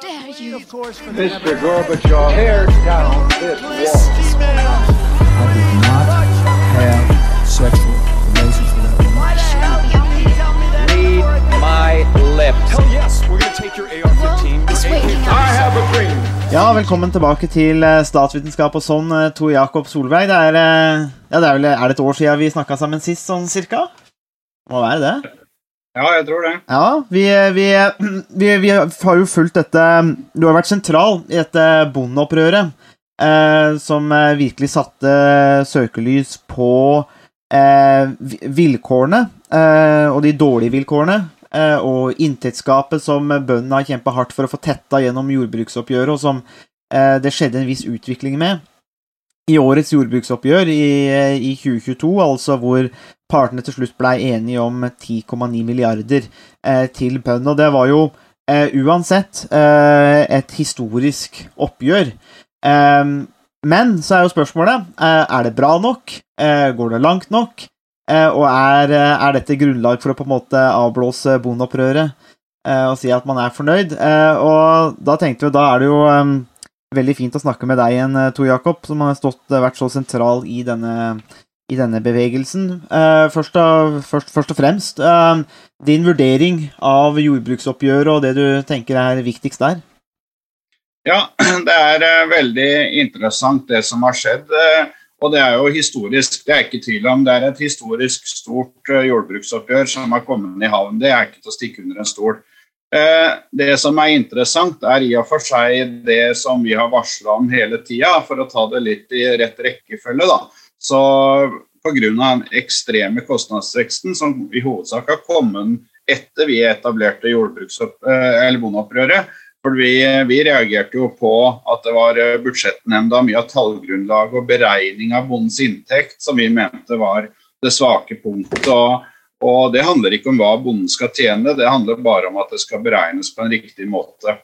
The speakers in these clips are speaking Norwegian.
dare you? Mr. Gorbachev, tear down this wall. I did not have sexual relations with that woman. Read my lips. Hell yes, we're gonna take your AR-15. It's your waking AK. up. I have a dream. Ja, velkommen tilbake til eh, Statsvitenskap og sånn, eh, Tor Jakob Solveig. Det er, eh, ja, det er, vel, er det et år siden vi snakka sammen sist, sånn cirka? Må være det. Ja, jeg tror det. Ja, vi, vi, vi, vi har jo fulgt dette Du har vært sentral i dette bondeopprøret, eh, som virkelig satte søkelys på eh, vilkårene, eh, og de dårlige vilkårene, eh, og inntektsgapet som bøndene har kjempa hardt for å få tetta gjennom jordbruksoppgjøret, og som eh, det skjedde en viss utvikling med. I årets jordbruksoppgjør i, i 2022, altså hvor partene til slutt blei enige om 10,9 milliarder eh, til bøndene. Og det var jo eh, uansett eh, et historisk oppgjør. Eh, men så er jo spørsmålet eh, er det bra nok. Eh, går det langt nok? Eh, og er, er dette grunnlag for å på en måte avblåse bondeopprøret og si at man er fornøyd? Og da tenkte vi da er det jo eh, veldig fint å snakke med deg igjen, eh, Tor Jakob, som har stått, vært så sentral i denne i denne bevegelsen. Eh, først, og, først, først og fremst, eh, din vurdering av jordbruksoppgjøret og det du tenker er viktigst der? Ja, det er eh, veldig interessant det som har skjedd. eh, og det er jo historisk, det er ikke tvil om. Det er et historisk stort eh, jordbruksoppgjør som har kommet i havn. Det er ikke til å stikke under en stol. Eh, Det som er interessant, er i og for seg det som vi har varsla om hele tida, for å ta det litt i rett rekkefølge. da. Så pga. den ekstreme kostnadsveksten som i hovedsak har kommet etter vi etablerte eh, eller bondeopprøret, for vi, vi reagerte jo på at det var eh, budsjettnemnda, mye av tallgrunnlag og beregning av bondens inntekt som vi mente var det svake punktet. Og, og det handler ikke om hva bonden skal tjene, det handler bare om at det skal beregnes på en riktig måte.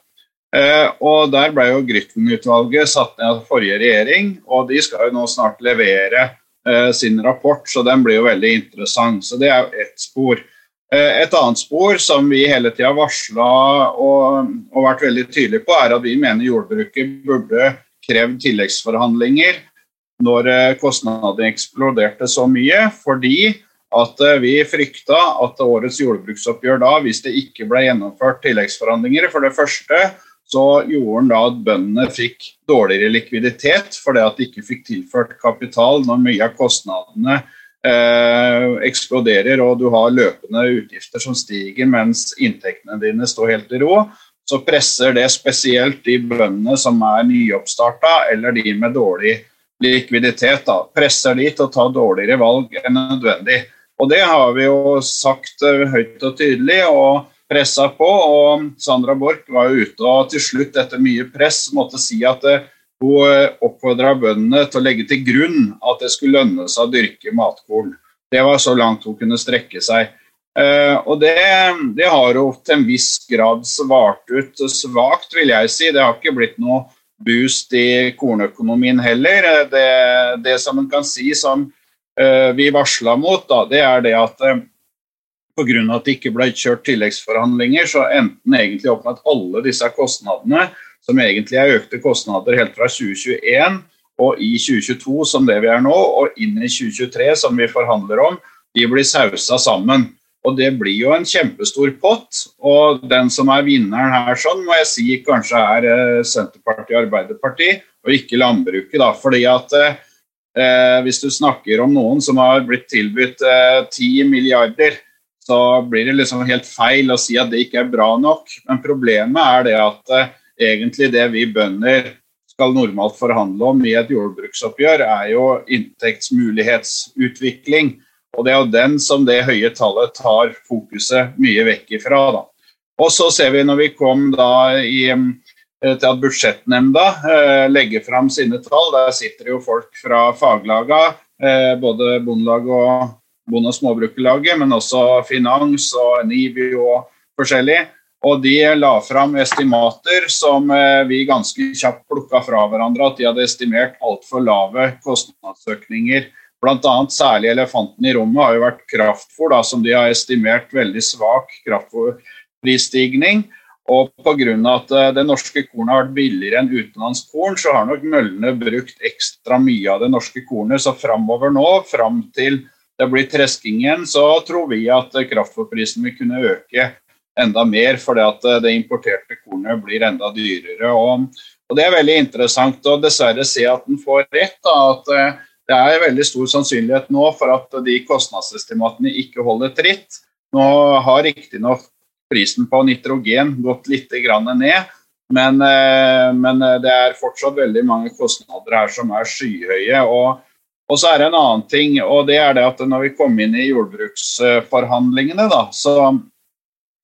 Eh, og Der ble jo Grytten-utvalget satt ned av forrige regjering, og de skal jo nå snart levere eh, sin rapport, så den blir jo veldig interessant. Så det er jo ett spor. Eh, Et annet spor som vi hele tida har varsla og, og vært veldig tydelige på, er at vi mener jordbruket burde krevd tilleggsforhandlinger når kostnadene eksploderte så mye, fordi at eh, vi frykta at årets jordbruksoppgjør da, hvis det ikke ble gjennomført tilleggsforhandlinger, for det første så gjorde den da at bøndene fikk dårligere likviditet fordi at de ikke fikk tilført kapital når mye av kostnadene eh, eksploderer og du har løpende utgifter som stiger mens inntektene dine står helt i ro, så presser det spesielt de bøndene som er nyoppstarta eller de med dårlig likviditet. Da. Presser de til å ta dårligere valg enn nødvendig. Og Det har vi jo sagt eh, høyt og tydelig og pressa på. og Sandra Borch var jo ute og til slutt etter mye press måtte si at eh, hun oppfordra bøndene til å legge til grunn at det skulle lønne seg å dyrke matkorn. Det var så langt hun kunne strekke seg. Eh, og det, det har jo til en viss grad svart ut svakt, vil jeg si. Det har ikke blitt noe boost i kornøkonomien heller. Eh, Det, det som en kan si som eh, vi varsla mot, da, det er det at eh, pga. at det ikke ble kjørt tilleggsforhandlinger, så endte en egentlig opp med at alle disse kostnadene, som egentlig er økte kostnader helt fra 2021 og i 2022, som det vi er nå, og inn i 2023, som vi forhandler om, de blir sausa sammen. Og Det blir jo en kjempestor pott. og Den som er vinneren her, sånn, må jeg si kanskje er eh, Senterpartiet og Arbeiderpartiet, og ikke landbruket. da, fordi at eh, Hvis du snakker om noen som har blitt tilbudt eh, 10 milliarder, så blir det liksom helt feil å si at det ikke er bra nok. Men problemet er det at eh, egentlig det vi bønder skal normalt forhandle om i et jordbruksoppgjør, er jo inntektsmulighetsutvikling. Og det er jo den som det høye tallet tar fokuset mye vekk ifra. Da. Og så ser vi når vi kom da i, eh, til at budsjettnemnda eh, legger fram sine tall, der sitter det jo folk fra faglaga, eh, både Bondelaget og Bonde- og småbrukerlaget, men også finans og NIBI og forskjellig. Og de la fram estimater som eh, vi ganske kjapt plukka fra hverandre, at de hadde estimert altfor lave kostnadsøkninger. Annet særlig elefanten i rommet har jo vært kraftfôr, da, som de har estimert veldig svak kraftfôrprisstigning. Og pga. at eh, det norske kornet har vært billigere enn utenlandsk korn, så har nok møllene brukt ekstra mye av det norske kornet. Så framover nå, fram til det blir tresking igjen, så tror vi at kraftfôrprisen vil kunne øke enda mer, fordi at det importerte kornet blir enda dyrere. Og, og Det er veldig interessant å dessverre se at den får rett. Da, at det er veldig stor sannsynlighet nå for at de kostnadsestimatene ikke holder tritt. Nå har riktignok prisen på nitrogen gått litt ned, men, eh, men, det er fortsatt veldig mange kostnader her som er skyhøye. Og, og, så er det en annen ting, og det er det at når vi kom inn i jordbruksforhandlingene, da, så,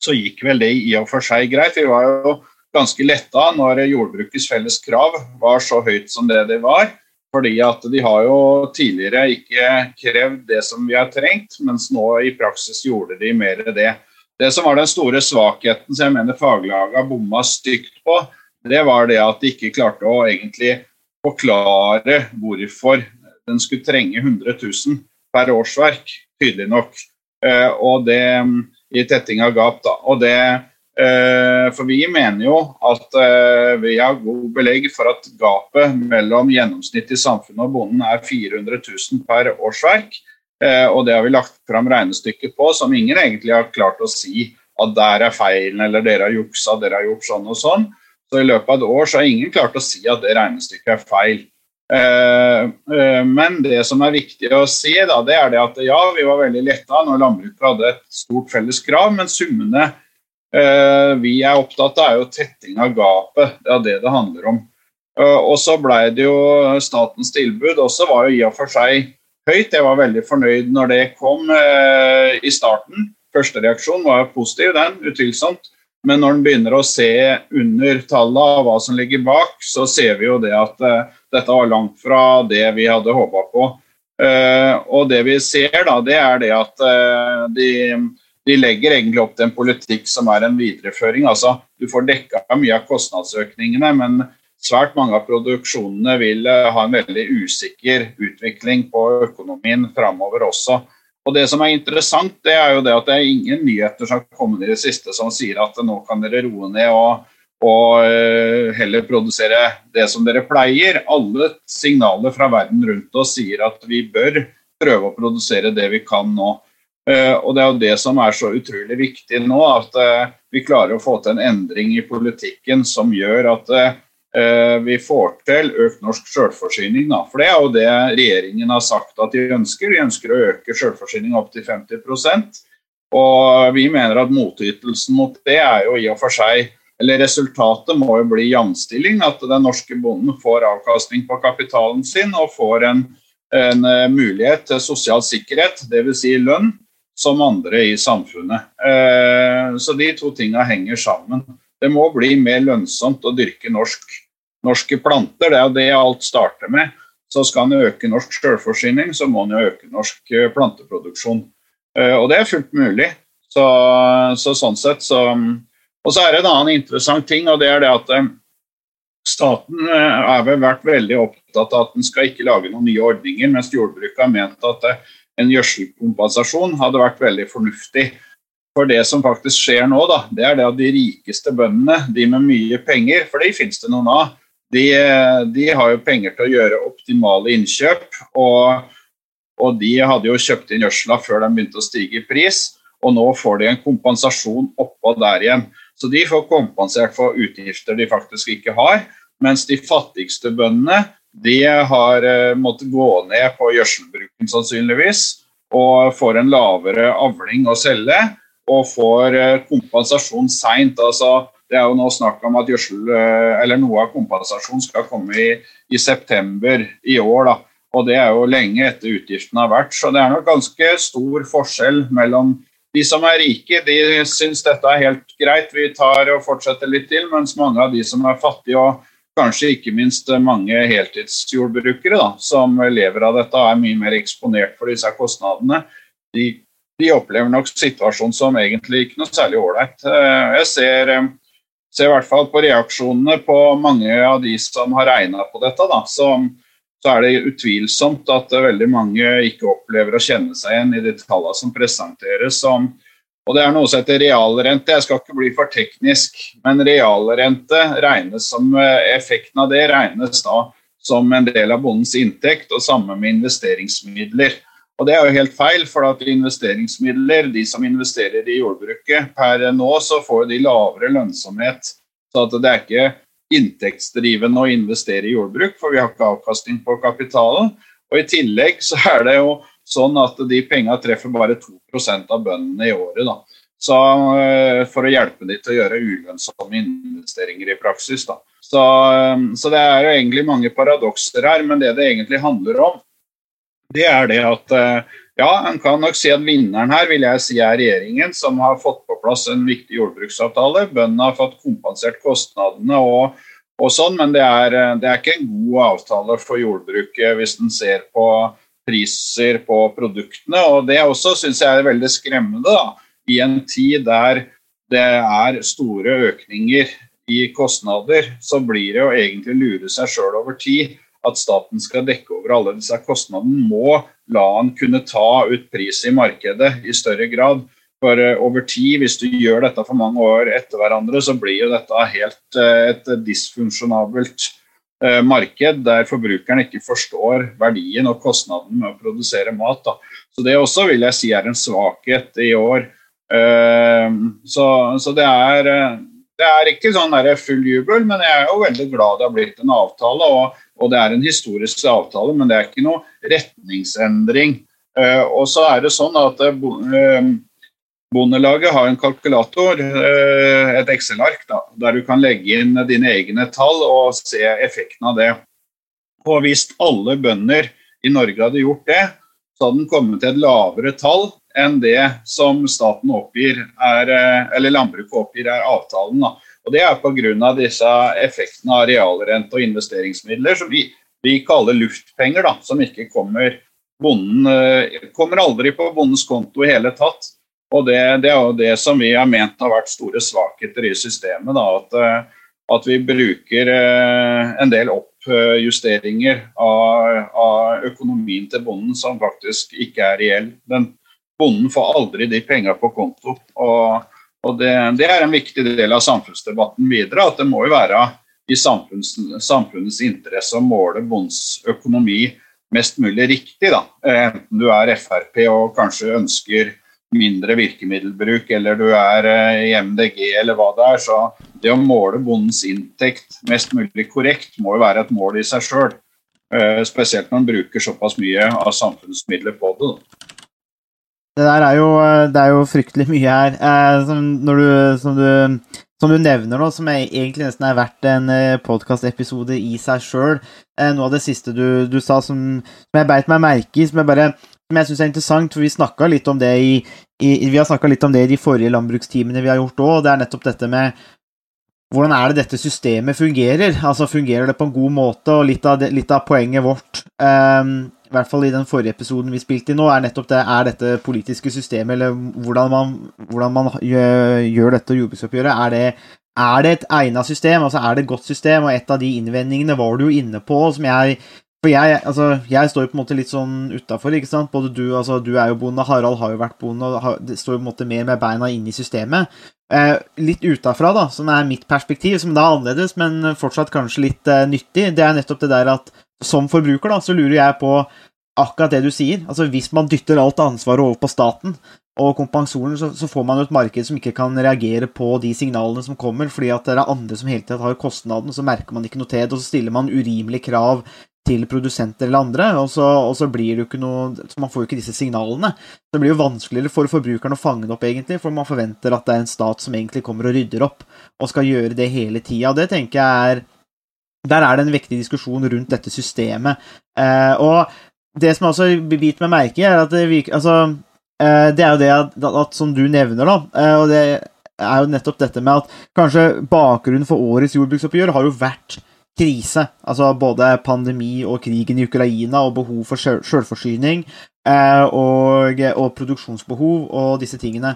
så gikk vel det i og for seg greit. Vi var jo ganske letta når jordbrukets felles krav var så høyt som det det var. Fordi at de har jo tidligere ikke krevd det som vi har trengt, mens nå i praksis gjorde de mer det. Det som var den store svakheten som jeg mener faglagene bomma stygt på, det var det at de ikke klarte å egentlig forklare hvorfor den skulle trenge 100 000 per årsverk, tydelig nok. Eh, og det i tetting av gap, da. Og det Eh, for vi mener jo at eh, vi har god belegg for at gapet mellom gjennomsnittet i samfunnet og bonden er 400 000 per årsverk. Eh, og det har vi lagt fram regnestykker på, som ingen egentlig har klart å si at der er feilen, eller dere har juksa, dere har gjort sånn og sånn. Så i løpet av et år så har ingen klart å si at det regnestykket er feil. Men det som er viktig å si, da, det er det at ja, vi var veldig letta når landbruket hadde et stort felles krav, men summene Eh, vi er opptatt av, er jo tetting av gapet. Det er det det handler om. Eh, og så ble det jo statens tilbud også var jo i og for seg høyt. Jeg var veldig fornøyd når det kom eh, i starten. Første reaksjon var positiv, den, utvilsomt. Men når en begynner å se under tallet av hva som ligger bak, så ser vi jo det at eh, dette var langt fra det vi hadde håpa på. Eh, og det vi ser, da, det er det at uh, de de legger egentlig opp til en politikk som er en videreføring. altså Du får dekka mye av kostnadsøkningene, men svært mange av produksjonene vil eh, ha en veldig usikker utvikling på økonomien framover også. Og Det som er interessant, det er jo det at det er ingen nyheter som har kommet i det siste som sier at nå kan dere roe ned og, og uh, heller produsere det som dere pleier. Alle signaler fra verden rundt oss sier at vi bør prøve å produsere det vi kan nå. Eh, og Det er jo det som er så utrolig viktig nå, at eh, vi klarer å få til en endring i politikken som gjør at eh, vi får til økt norsk selvforsyning. For det er jo det regjeringen har sagt at de ønsker. De ønsker å øke selvforsyning opp til 50% Og vi mener at motytelsen mot det er jo i og for seg eller Resultatet må jo bli jamstilling, at den norske bonden får avkastning på kapitalen sin og får en, en mulighet til sosial sikkerhet, dvs. Si lønn, som andre i samfunnet. Eh, så de to tinga henger sammen. Det må bli mer lønnsomt å dyrke norsk, norske planter. Det er jo det alt starter med. Så skal en øke norsk selvforsyning, så må en øke norsk eh, planteproduksjon. Eh, og det er fullt mulig. Så, så sånn sett så Og så er det en annen interessant ting, og det er det at staten har vel vært veldig opptatt av at en skal ikke lage noen nye ordninger, mens jordbruket har ment at en gjødselkompensasjon hadde vært veldig fornuftig. For det som faktisk skjer nå, da, det er det at de rikeste bøndene, de med mye penger, for de finnes det noen av, de, de har jo penger til å gjøre optimale innkjøp. Og, og de hadde jo kjøpt inn gjødsla før de begynte å stige i pris, og nå får de en kompensasjon oppå der igjen. Så de får kompensert for utgifter de faktisk ikke har, mens de fattigste bøndene de har uh, måttet gå ned på gjødselbruken sannsynligvis, og får en lavere avling å selge, og får uh, kompensasjon seint. Altså, det er jo nå snakk om at gjødsel, uh, eller noe av kompensasjonen skal komme i, i, september i år. da. Og det er jo lenge etter utgiftene har vært. Så det er nok ganske stor forskjell mellom de som er rike, de syns dette er helt greit, vi tar og fortsetter litt til, mens mange av de som er fattige og kanskje ikke minst mange heltidsjordbrukere da, som lever av dette er mye mer eksponert for disse kostnadene, de, de opplever nok situasjonen som egentlig ikke noe særlig ålreit. Eh, jeg ser, eh, ser, i hvert fall på reaksjonene på mange av de som har regna på dette, da, så, så, er det utvilsomt at veldig mange ikke opplever å kjenne seg igjen i de tallene som presenteres. som Og det er noe som heter realrente. Jeg skal ikke bli for teknisk, men realrente regnes som eh, effekten av det regnes da som en del av bondens inntekt, og samme med investeringsmidler. Og Det er jo helt feil, for at investeringsmidler, de som investerer i jordbruket per nå, så får de lavere lønnsomhet. Så det er ikke inntektsdrivende å investere i jordbruk, for vi har ikke avkastning på kapitalen. Og I tillegg så er det jo sånn at de penga treffer bare 2% av bøndene i året. da. Så eh, For å hjelpe de til å gjøre ulønnsomme investeringer i praksis. da. Så, eh, så det er jo egentlig mange paradokser her, men det det egentlig handler om, det er det at eh, ja, en kan nok si at vinneren her vil jeg si er regjeringen, som har fått på plass en viktig jordbruksavtale. Bøndene har fått kompensert kostnadene og, og sånn, men det er, det er, ikke en god avtale for jordbruket hvis en ser på priser på produktene. Og det også syns jeg er veldig skremmende. da, I en tid der det er store økninger i kostnader, så blir det å egentlig lure seg sjøl over tid at staten skal dekke over alle disse kostnadene, må la han kunne ta ut pris i markedet i større grad. For uh, over tid, hvis du gjør dette for mange år etter hverandre, så blir jo dette helt uh, et dysfunksjonabelt uh, marked der forbrukeren ikke forstår verdien og kostnaden med å produsere mat. Da. Så det også vil jeg si er en svakhet i år. Så, så, det er det er ikke sånn full jubel, men jeg er jo veldig glad det har blitt en avtale. Og og det er en historisk avtale, men det er ikke noe retningsendring. Uh, og så er det sånn at uh, Bondelaget har en kalkulator, et Excel-ark, der du kan legge inn dine egne tall og se effekten av det. Og hvis alle bønder i Norge hadde gjort det, så hadde den kommet til et lavere tall enn det som staten oppgir er, eller landbruket oppgir er avtalen. Da. Og Det er pga. disse effektene av realrente og investeringsmidler som vi, vi kaller luftpenger, da, som ikke kommer bonden eh, kommer aldri på bondens konto i hele tatt. Og det, det, er jo det som vi har ment har vært store svakheter i systemet. Da, at, eh, at, vi bruker eh, en del oppjusteringer av, av, økonomien til bonden som faktisk ikke er reell. Den, bonden får aldri de penga på konto. og og det, det, er en viktig del av samfunnsdebatten videre. At det må jo være i samfunns, samfunnets interesse å måle bondens økonomi mest mulig riktig. Da. Enten du er Frp og kanskje ønsker mindre virkemiddelbruk, eller du er eh, i MDG eller hva det er. Så det å måle bondens inntekt mest mulig korrekt må jo være et mål i seg sjøl. Eh, spesielt når man bruker såpass mye av samfunnsmidler på det. Da. Det der er jo, det er jo fryktelig mye her. Eh, som, du, som, du, som, du, nevner nå, som egentlig nesten er verdt en eh, podkastepisode i seg sjøl. Eh, noe av det siste du, du sa som, som, jeg beit meg merke i, som jeg, bare, som jeg syns er interessant, for vi snakka litt om det i, i vi har litt om det i de forrige landbrukstimene vi har gjort òg, det er nettopp dette med hvordan er det dette systemet fungerer? Altså Fungerer det på en god måte? Og litt av, det, litt av poenget vårt um, i hvert fall i den forrige episoden vi spilte i nå, er nettopp det er dette politiske systemet, eller hvordan man, hvordan man gjør, gjør, dette jordbruksoppgjøret. Er det, er det et egnet system? Altså er det et godt system? Og et av de innvendingene var du jo inne på, som jeg For jeg, altså, jeg står jo på en måte litt sånn utafor, ikke sant. Både du, altså du er jo bonde, Harald har jo vært bonde, og har, står jo på en måte mer med beina inn i systemet. Eh, litt utafra, da, som er mitt perspektiv, som da er annerledes, men fortsatt kanskje litt eh, nyttig, det er nettopp det der at som forbruker da, så lurer jeg på akkurat det du sier. Altså Hvis man dytter alt ansvaret over på staten og kompensoren, så, så, får man jo et marked som ikke kan reagere på de signalene som kommer, fordi at det er andre som hele tiden har kostnaden, så merker man ikke noe til det, og så stiller man urimelige krav til produsenter eller andre, og så, og så blir det jo ikke noe så Man får jo ikke disse signalene. Det blir jo vanskeligere for forbrukeren å fange det opp, egentlig, for man forventer at det er en stat som egentlig kommer og rydder opp, og skal gjøre det hele tida. Det tenker jeg er der er det en viktig diskusjon rundt dette systemet. Eh, og det som også biter meg merke er at det, altså, eh, det er jo det at, at, som du nevner, da, eh, og det er jo nettopp dette med at kanskje bakgrunnen for årets jordbruksoppgjør har jo vært krise. Altså både pandemi og krigen i Ukraina og behov for sjølforsyning eh, og, og, produksjonsbehov og disse tingene.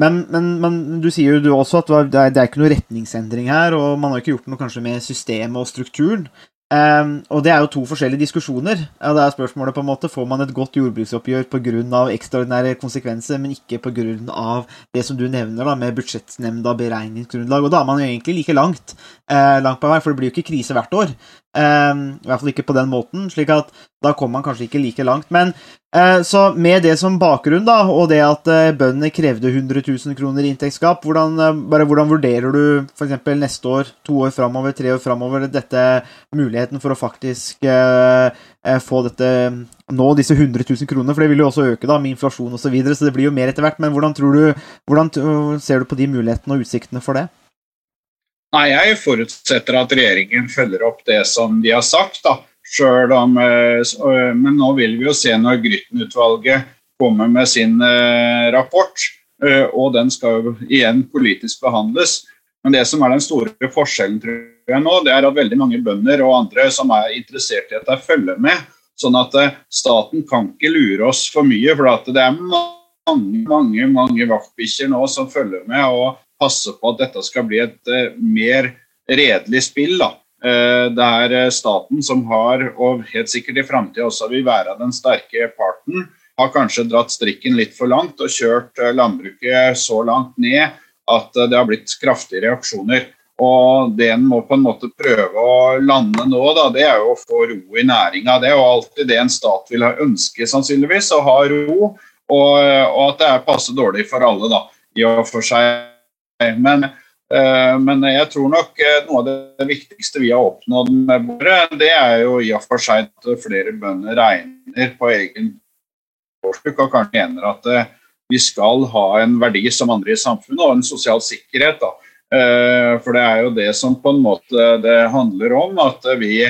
Men, men, men, du sier jo du også at det er, det er, ikke noe retningsendring her, og man har ikke gjort noe kanskje med systemet og strukturen. Um, og det er jo to forskjellige diskusjoner. Ja, det er spørsmålet på en måte, Får man et godt jordbruksoppgjør pga. ekstraordinære konsekvenser, men ikke pga. det som du nevner da, med budsjettnemnda beregningsgrunnlag? Og da er man jo egentlig like langt, eh, langt på vei, for det blir jo ikke krise hvert år. Um, I hvert fall ikke på den måten, slik at da kommer man kanskje ikke like langt. Men eh, så med det som bakgrunn, da, og det at eh, bøndene krevde 100 000 kroner i inntektsgap, hvordan, eh, bare, hvordan vurderer du f.eks. neste år, to år framover, tre år framover, dette muligheten for å faktisk få dette nå disse 100 000 kronene, for det vil jo også øke da, med inflasjon osv., så, videre, så det blir jo mer etter hvert. Men hvordan, tror du, hvordan ser du på de mulighetene og utsiktene for det? Nei, Jeg forutsetter at regjeringen følger opp det som de har sagt. da. Om, eh, eh, men nå vil vi jo se når Grytten-utvalget kommer med sin eh, rapport. Og den skal jo igjen politisk behandles. Men det som er den store forskjellen tror jeg nå, det er at veldig mange bønder og andre som er interessert i dette, følger med. Sånn at staten kan ikke lure oss for mye. For det er mange, mange, mange vaktbikkjer nå som følger med. og passer på at dette skal bli et mer redelig spill. da. Uh, det er eh, staten som har, og helt sikkert i framtida også vil være den sterke parten, har kanskje dratt strikken litt for langt og kjørt landbruket så langt ned at det har blitt kraftige reaksjoner. Og Det en må på en måte prøve å lande nå, da, det er jo å få ro i næringa. Det er jo alltid det en stat vil ha ønske, sannsynligvis, å ha ro. Og, og at det er passe dårlig for alle, da, i og for seg. Men, eh, men, jeg tror nok eh, noe av det viktigste vi har oppnådd med bordet, det er jo i og for seg at flere bønder regner på egen årsbruk og kanskje mener at eh, vi skal ha en verdi som andre i samfunnet og en sosial sikkerhet. da. For det er jo det som på en måte det handler om, at vi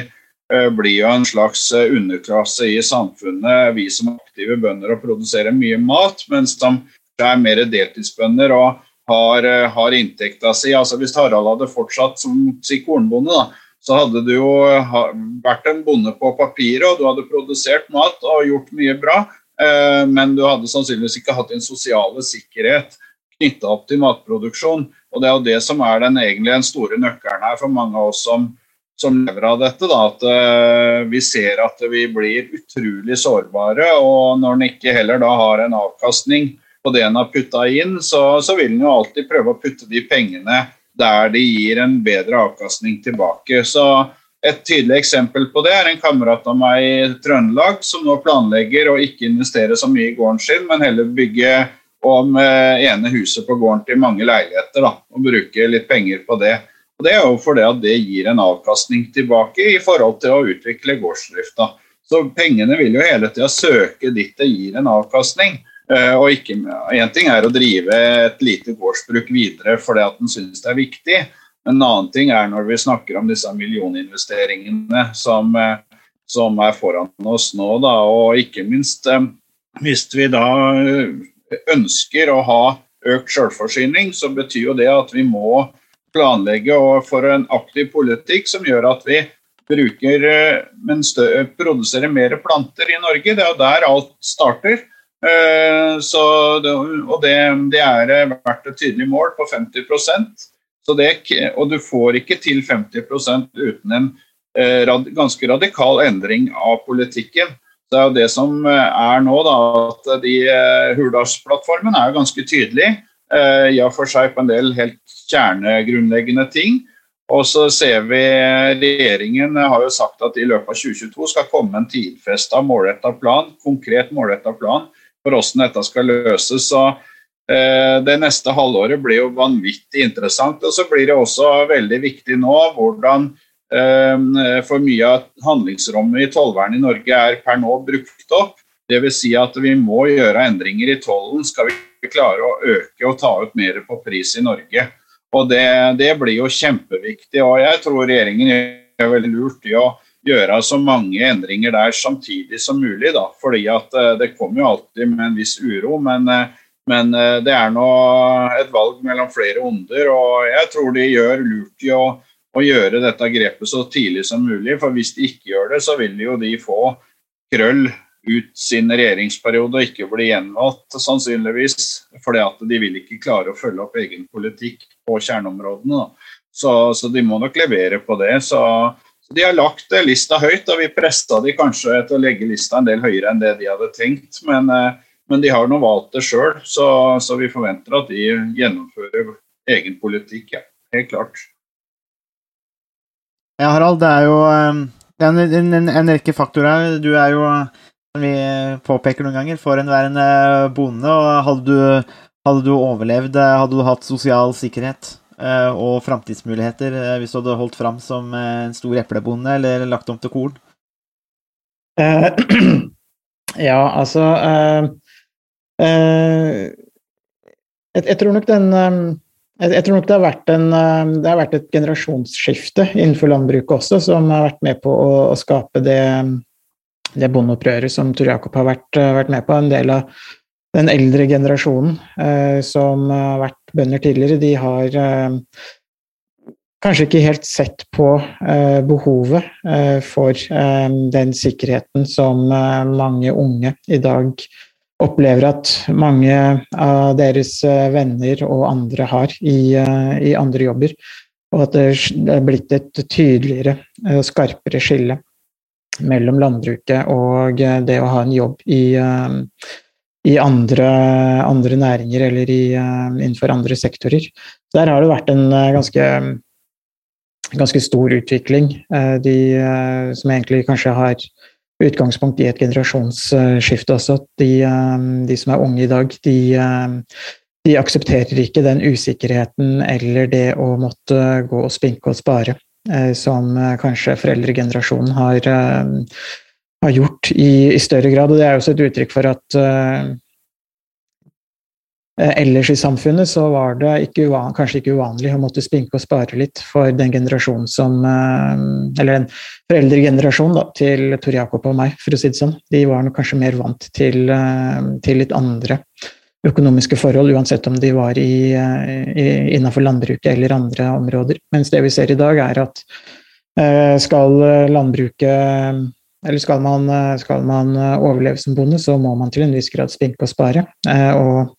blir jo en slags underklasse i samfunnet, vi som aktive bønder og produserer mye mat, mens de er mer deltidsbønder og har, eh, har inntekta si. Altså Hvis Harald hadde fortsatt som kornbonde, da, så hadde du jo vært en bonde på papiret, og du hadde produsert mat og gjort mye bra, eh, men du hadde sannsynligvis ikke hatt din sosiale sikkerhet knytta opp til matproduksjon. Og Det er jo det som er den, egentlig den store nøkkelen her for mange av oss som, som lever av dette. Da, at Vi ser at vi blir utrolig sårbare, og når en ikke heller da har en avkastning på det en har putta inn, så, så vil en jo alltid prøve å putte de pengene der de gir en bedre avkastning tilbake. Så et tydelig eksempel på det er en kamerat av meg i Trøndelag som nå planlegger å ikke investere så mye i gården sin, men heller bygge om eh, ene huset på gården til mange leiligheter da, og bruke litt penger på det. Og Det er jo fordi at det gir en avkastning tilbake i forhold til å utvikle gårdsdrifta. Så pengene vil jo hele tida søke dit det gir en avkastning. Eh, og ikke, En ting er å drive et lite gårdsbruk videre fordi at en syns det er viktig. En annen ting er når vi snakker om disse millioninvesteringene som, eh, som er foran oss nå. Da, og ikke minst eh, hvis vi da ønsker å ha økt selvforsyning, så betyr jo det at vi må planlegge for en aktiv politikk som gjør at vi bruker, men produserer mer planter i Norge. Det er jo der alt starter. Eh, så og det, det, er verdt vært et tydelig mål på 50% så det, Og du får ikke til 50% uten en eh, rad, ganske radikal endring av politikken. Det er jo det som er nå, da, at de Hurdalsplattformen er jo ganske tydelig. I for seg på en del helt kjernegrunnleggende ting. Og så ser vi Regjeringen har jo sagt at i løpet av 2022 skal komme en tidfesta målretta plan, konkret målretta plan for hvordan dette skal løses. Så eh, Det neste halvåret blir jo vanvittig interessant. Og så blir det også veldig viktig nå hvordan eh, For mye av handlingsrommet i tollvernet i Norge er per nå brukt opp. Dvs. Si at vi må gjøre endringer i tollen skal vi klare å øke og ta ut mer på pris i Norge. Og det, det blir jo kjempeviktig. og Jeg tror regjeringen gjør veldig lurt i å gjøre så mange endringer der samtidig som mulig. Da. Fordi at eh, Det kommer jo alltid med en viss uro, men, eh, men eh, det er nå et valg mellom flere onder. og Jeg tror de gjør lurt i å, å, gjøre dette grepet så tidlig som mulig. For hvis de ikke gjør det, så vil jo de få krøll ut sin regjeringsperiode og ikke bli gjenvalgt, sannsynligvis. Fordi at de vil ikke klare å følge opp egen politikk på kjerneområdene. Så, så, de må nok levere på det. Så Så De har lagt eh, lista høyt, og vi pressa de kanskje til å legge lista en del høyere enn det de hadde tenkt. Men, eh, men de har nå valgt det sjøl, så, så, vi forventer at de gjennomfører egen politikk. Ja. Helt klart. Ja, Harald, det er jo det er en, en, en, rekke faktorer. Du er jo, som vi påpeker noen ganger, for enhværende bonde. og hadde du, hadde du overlevd, hadde du hatt sosial sikkerhet Eh, og framtidsmuligheter eh, hvis du hadde holdt fram som eh, en stor eplebonde eller lagt om til korn? ja, altså jeg, tror nok den jeg, tror nok det har, vært en, det har vært et generasjonsskifte innenfor landbruket også, som har vært med på å, å skape det, det bondeopprøret som Tor Jakob har vært, vært, med på. En del av den eldre generasjonen eh, som har vært bønder tidligere, de har eh, kanskje ikke helt sett på eh, behovet eh, for den sikkerheten som mange unge i dag opplever at mange av deres venner og andre har i, i, andre jobber. Og at det er blitt et tydeligere og skarpere skille mellom landbruket og det å ha en jobb i, i andre, andre, næringer eller i, uh, innenfor andre sektorer. Der har det vært en uh, ganske, ganske, stor utvikling, uh, de, som egentlig kanskje har utgangspunkt i et generasjonsskifte også. De, de, som er unge i dag, de, de, aksepterer ikke den usikkerheten eller det å måtte gå og spinke og spare som kanskje foreldregenerasjonen har har gjort i, i, større grad. Og det er også et uttrykk for at uh, ellers i samfunnet så var det ikke uvan, kanskje ikke uvanlig å måtte spinke og spare litt for den generasjonen som uh, Eller den foreldregenerasjonen da, til Tor Jakob og meg, for å si det sånn. De var nok kanskje mer vant til, uh, til litt andre økonomiske forhold, uansett om de var i, i, innenfor landbruket eller andre områder. Mens det vi ser i dag, er at skal landbruket eller skal man, eh, skal man, eh, overleve som bonde, så må man til en viss grad spinke og spare. Eh, og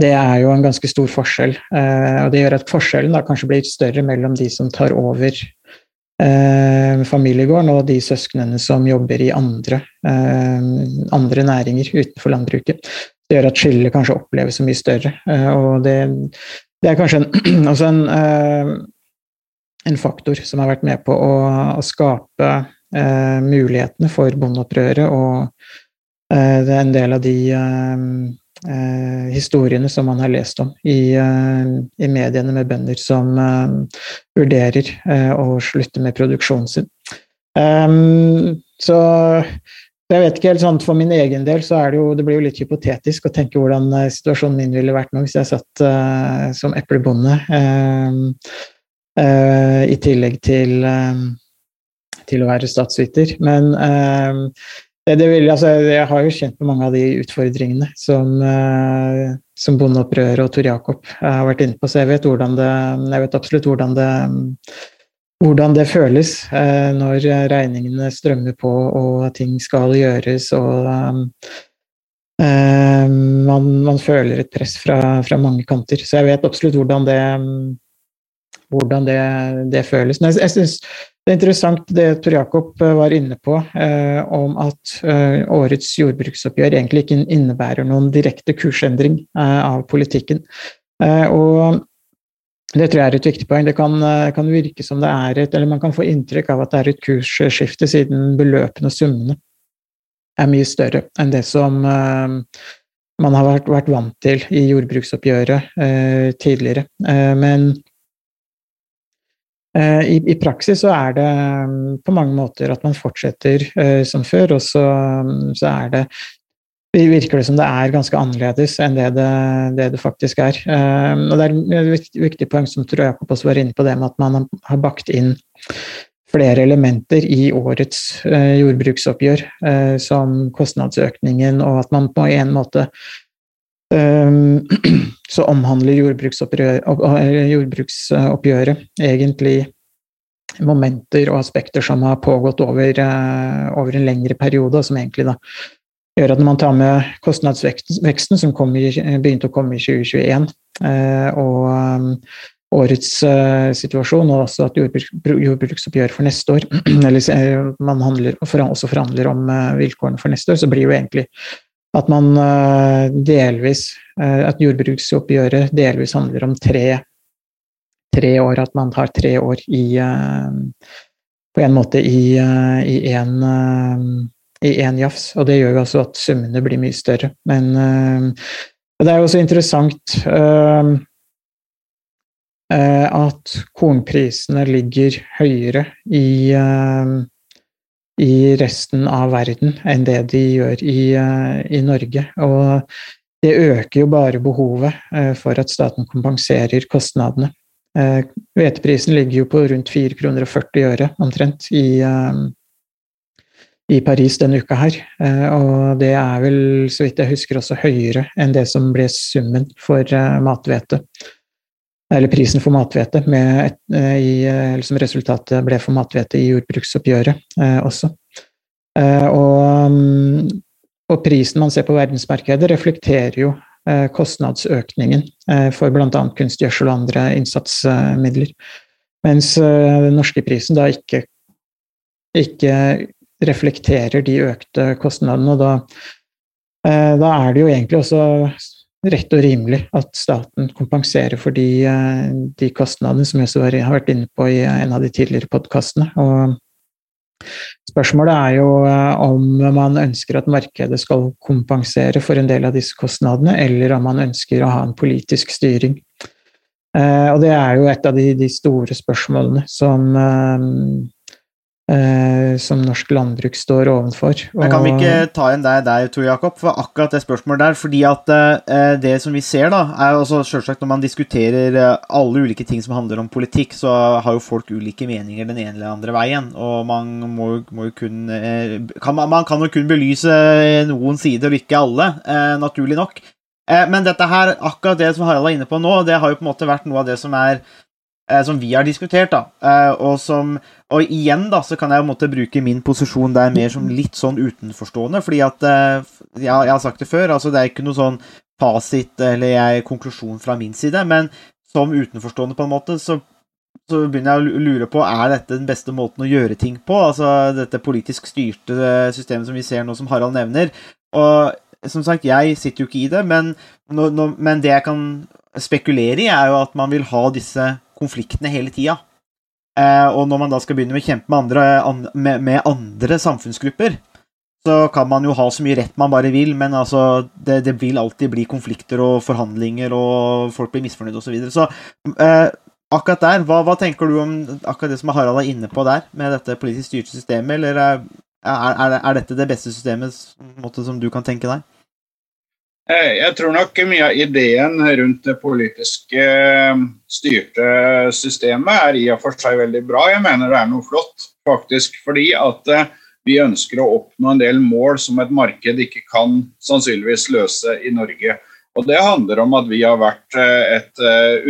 det er jo en ganske stor forskjell. Og det gjør at forskjellen da kanskje blir større mellom de som tar over familiegården, og de søsknene som jobber i andre, andre næringer utenfor landbruket. Det gjør at skillet kanskje oppleves så mye større. Og det, det er kanskje en, også en, en, faktor som har vært med på å, å skape mulighetene for bondeopprøret, og eh, det er en del av de eh, eh, historiene som man har lest om i, eh, i mediene med bønder som vurderer å slutte med produksjonen sin. så jeg vet ikke helt sånn, For min egen del så er det jo det blir jo litt hypotetisk å tenke hvordan situasjonen min ville vært nå hvis jeg satt som eplebonde. Uh, I tillegg til til å være statsviter. Men eh, det vil, altså, jeg har jo kjent på mange av de utfordringene som, eh, som bondeopprøret og Tor Jakob har vært inne på, så jeg vet, det, jeg vet absolutt hvordan det, hvordan det føles eh, når regningene strømmer på og ting skal gjøres og um, man, man, føler et press fra, fra, mange kanter. Så jeg vet absolutt hvordan det, hvordan det, det føles. Men jeg, jeg synes det er interessant det Tor Jakob eh, var inne på, eh, om at eh, årets jordbruksoppgjør egentlig ikke innebærer noen direkte kursendring eh, av politikken. Eh, og det tror jeg er et viktig poeng. Det kan, eh, kan, virke som det er et, eller Man kan få inntrykk av at det er et kursskifte, siden beløpene og summene er mye større enn det som man har vært, vært, vant til i jordbruksoppgjøret tidligere. men I, I, praksis så er det mm, på mange måter at man fortsetter uh, som før, og så, mm, så, er det virker det som det er ganske annerledes enn det det, det, det faktisk er. Uh, og Det er et viktig poeng som tror Jakob også var inne på, det med at man har bakt inn flere elementer i årets jordbruksoppgjør, som kostnadsøkningen, og at man på en måte så omhandler jordbruksoppgjøret egentlig momenter og aspekter som har pågått over, eh, over, en lengre periode, og som egentlig da gjør at når man tar med kostnadsveksten som i, begynte å komme i 2021, eh, og, årets situasjon, og også at jordbruksoppgjøret jordbruksoppgjør for neste år Eller man handler, også forhandler om vilkårene for neste år, så blir jo egentlig at man uh, delvis At jordbruksoppgjøret delvis handler om tre, tre år, at man har tre år i På en måte i én jafs, og det gjør jo også at summene blir mye større. Men det er jo også interessant Eh, at kornprisene ligger høyere i, eh, i, resten av verden enn det de gjør i, eh, i, Norge. Og det øker jo bare behovet for at staten kompenserer kostnadene. Hveteprisen ligger jo på rundt 4 kroner og 40 øre omtrent i, i Paris denne uka her. Og det er vel, så vidt jeg husker, også høyere enn det som ble summen for mathvete eller prisen for mathvete, eh, som resultatet ble for mathvete i jordbruksoppgjøret eh, også. Eh, og, mm, og, prisen man ser på verdensmarkedet, reflekterer jo eh, kostnadsøkningen eh, for bl.a. kunstgjødsel og andre innsatsmidler. Mens eh, den norske prisen da ikke, ikke reflekterer de økte kostnadene. og da, da er det jo egentlig også rett og rimelig at staten kompenserer for de, eh, de kostnadene som jeg også har vært inne på i en av de tidligere podkastene. Spørsmålet er jo eh, om man ønsker at markedet skal kompensere for en del av disse kostnadene, eller om man ønsker å ha en politisk styring. Eh, og det er jo et av de, de store spørsmålene som som norsk landbruk står overfor. Men kan vi ikke ta en deg der, Tor Jakob, for akkurat det spørsmålet der? fordi at eh, det som vi ser, da, er også selvsagt når man diskuterer eh, alle ulike ting som handler om politikk, så har jo folk ulike meninger den ene eller andre veien. Og man må, må jo kun eh, kan, Man kan jo kun belyse noen sider, og ikke alle, eh, naturlig nok. Eh, men dette her, akkurat det som Harald er inne på nå, det har jo på en måte vært noe av det som er som vi har diskutert, da, og som og igjen da, så kan jeg måtte bruke min posisjon der mer som litt sånn utenforstående, fordi at eh, ja, Jeg har sagt det før, altså det er ikke noe sånn fasit eller jeg, konklusjon fra min side, men som utenforstående, på en måte, så, så begynner jeg å lure på er dette den beste måten å gjøre ting på. Altså dette politisk styrte eh, systemet som vi ser nå, som Harald nevner. Og som sagt, jeg sitter jo ikke i det, men, no, no, men det jeg kan spekulere i, er jo at man vil ha disse konfliktene hele tida. Eh, og når man da skal begynne å kjempe med andre, med, med andre, samfunnsgrupper, så kan man jo ha så mye rett man bare vil, men altså, det, det vil alltid bli konflikter og forhandlinger, og folk blir misfornøyd osv. Så, videre. så eh, akkurat der, hva, hva, tenker du om akkurat det som Harald er inne på der, med dette politisk styrte systemet, eller er, er, er dette det beste systemet måte, som du kan tenke deg? Eh, jeg tror nok mye av ideen rundt det politiske eh, styrte systemet er i og for seg veldig bra. Jeg mener det er noe flott, faktisk. Fordi at eh, vi ønsker å oppnå en del mål som et marked ikke kan sannsynligvis løse i Norge. Og Det handler om at vi har vært et